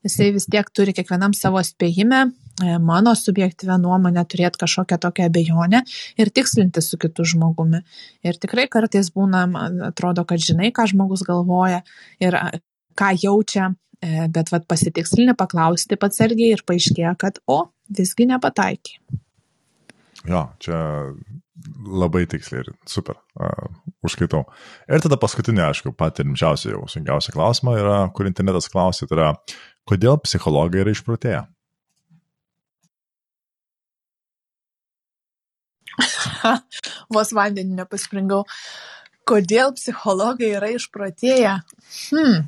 jisai vis tiek turi kiekvienam savo spėjime, e, mano subjektyvę nuomonę turėti kažkokią tokią abejonę ir tikslinti su kitu žmogumi. Ir tikrai kartais būna, atrodo, kad žinai, ką žmogus galvoja ir ką jaučia, e, bet vat pasitikslinį paklausti pats irgi ir paaiškėja, kad o, visgi nepataikė. Jo, čia labai tiksliai ir super, uh, užskaitau. Ir tada paskutinė, aišku, pati rimčiausia jau sunkiausia klausimą yra, kur internetas klausė, tai yra, kodėl psichologai yra išprotėję? Vos vandenį nepaspringau. Kodėl psichologai yra išprotėję? Hmm.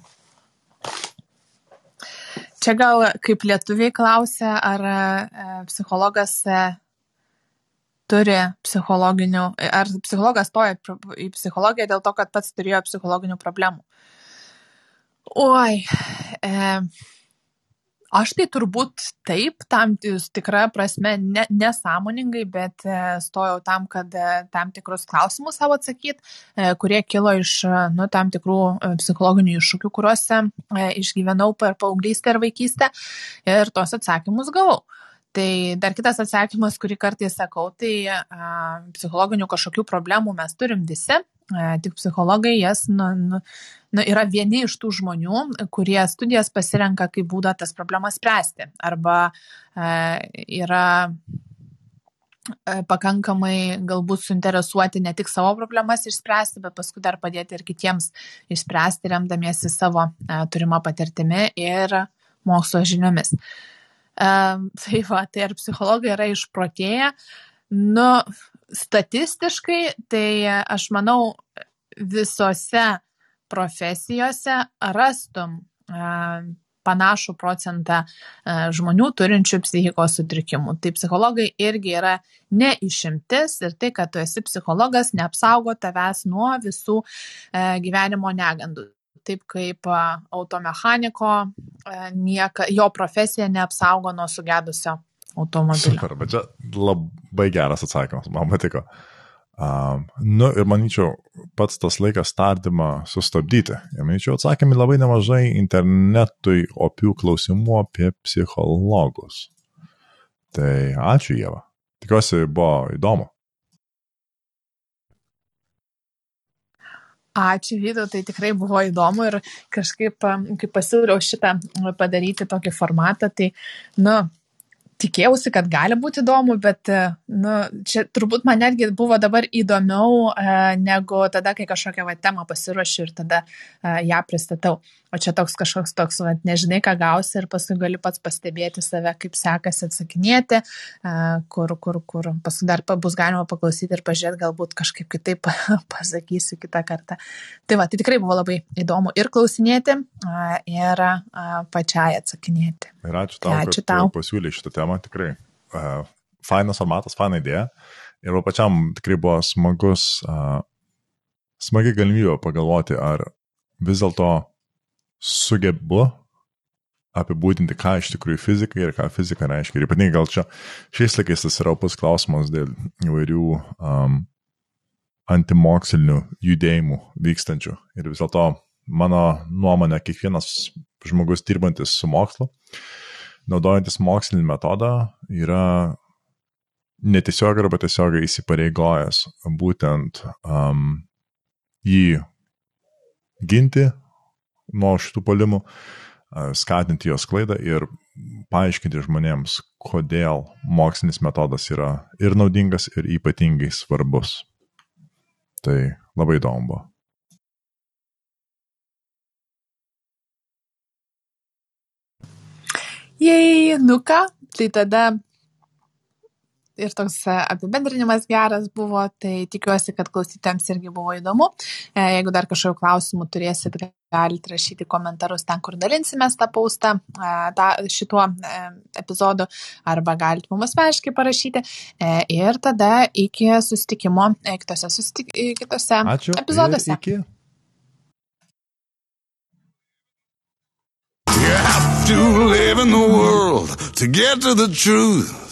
Čia gal kaip lietuviai klausia, ar e, psichologas e, turi psichologinių, ar psichologas stoja į psichologiją dėl to, kad pats turėjo psichologinių problemų. Oi, e, Aš tai turbūt taip, tam tikrą prasme ne, nesąmoningai, bet e, stojau tam, kad e, tam tikrus klausimus savo atsakyti, e, kurie kilo iš nu, tam tikrų psichologinių iššūkių, kuriuose išgyvenau per paauglystę ir vaikystę ir tos atsakymus gavau. Tai dar kitas atsakymas, kurį kartais sakau, tai a, psichologinių kažkokių problemų mes turim visi, E, tik psichologai jas nu, nu, nu, yra vieni iš tų žmonių, kurie studijas pasirenka kaip būdą tas problemas spręsti. Arba e, yra pakankamai galbūt suinteresuoti ne tik savo problemas išspręsti, bet paskui dar padėti ir kitiems išspręsti, remdamiesi savo turimą patirtimi ir mokslo žiniomis. E, tai va, tai ar psichologai yra išprotėję? Nu, statistiškai, tai aš manau, visose profesijose rastum panašų procentą žmonių turinčių psichikos sutrikimų. Tai psichologai irgi yra ne išimtis ir tai, kad tu esi psichologas, neapsaugo tavęs nuo visų gyvenimo negandų. Taip kaip automechaniko, nieka, jo profesija neapsaugo nuo sugedusio automobilio. Super, bet čia labai geras atsakymas, man patiko. Um, nu ir manyčiau, pats tas laikas tardymą sustabdyti. Ir manyčiau, atsakėme labai nemažai internetui opių klausimų apie psichologus. Tai ačiū Jėva. Tikiuosi, buvo įdomu. Ačiū, Vydu, tai tikrai buvo įdomu ir kažkaip, kai pasiūliau šitą padaryti tokį formatą, tai, nu, tikėjausi, kad gali būti įdomu, bet, nu, čia turbūt man netgi buvo dabar įdomiau e, negu tada, kai kažkokią va, temą pasiruošiu ir tada e, ją pristatau. O čia toks kažkoks toks, va, nežinai, ką gausi ir paskui gali pats pastebėti save, kaip sekasi atsakinėti, kur, kur, kur paskui dar bus galima paklausyti ir pažiūrėti, galbūt kažkaip kitaip pasakysiu kitą kartą. Tai va, tai tikrai buvo labai įdomu ir klausinėti, ir pačiai atsakinėti. Ir ačiū tau, tai ačiū tau. pasiūlė šitą temą, tikrai. Fainas formatas, faina idėja. Ir pačiam tikrai buvo smagus, smagi galimybė pagalvoti, ar vis dėlto sugebu apibūdinti, ką iš tikrųjų fizika ir ką fizika reiškia. Ir ypatingai gal čia šiais laikais tas yra opus klausimas dėl įvairių um, antimokslinių judėjimų vykstančių. Ir vis dėlto mano nuomonė, kiekvienas žmogus dirbantis su mokslu, naudojantis mokslinį metodą, yra netiesiogiai arba tiesiogiai įsipareigojęs būtent um, jį ginti nuo šitų palimų, skatinti jos klaidą ir paaiškinti žmonėms, kodėl mokslinis metodas yra ir naudingas, ir ypatingai svarbus. Tai labai įdomu buvo. Jei, nu ką, tai tada ir toks e, apibendrinimas geras buvo, tai tikiuosi, kad klausytėms irgi buvo įdomu. E, jeigu dar kažkokių klausimų turėsit, galite rašyti komentarus ten, kur dalinsime tą paustą e, tą, šituo epizodu, arba galite mums aiškiai parašyti. Ir tada iki susitikimo kitose, sustik... kitose Ačiū. epizoduose. Iki. You have to live in the world to get to the truth.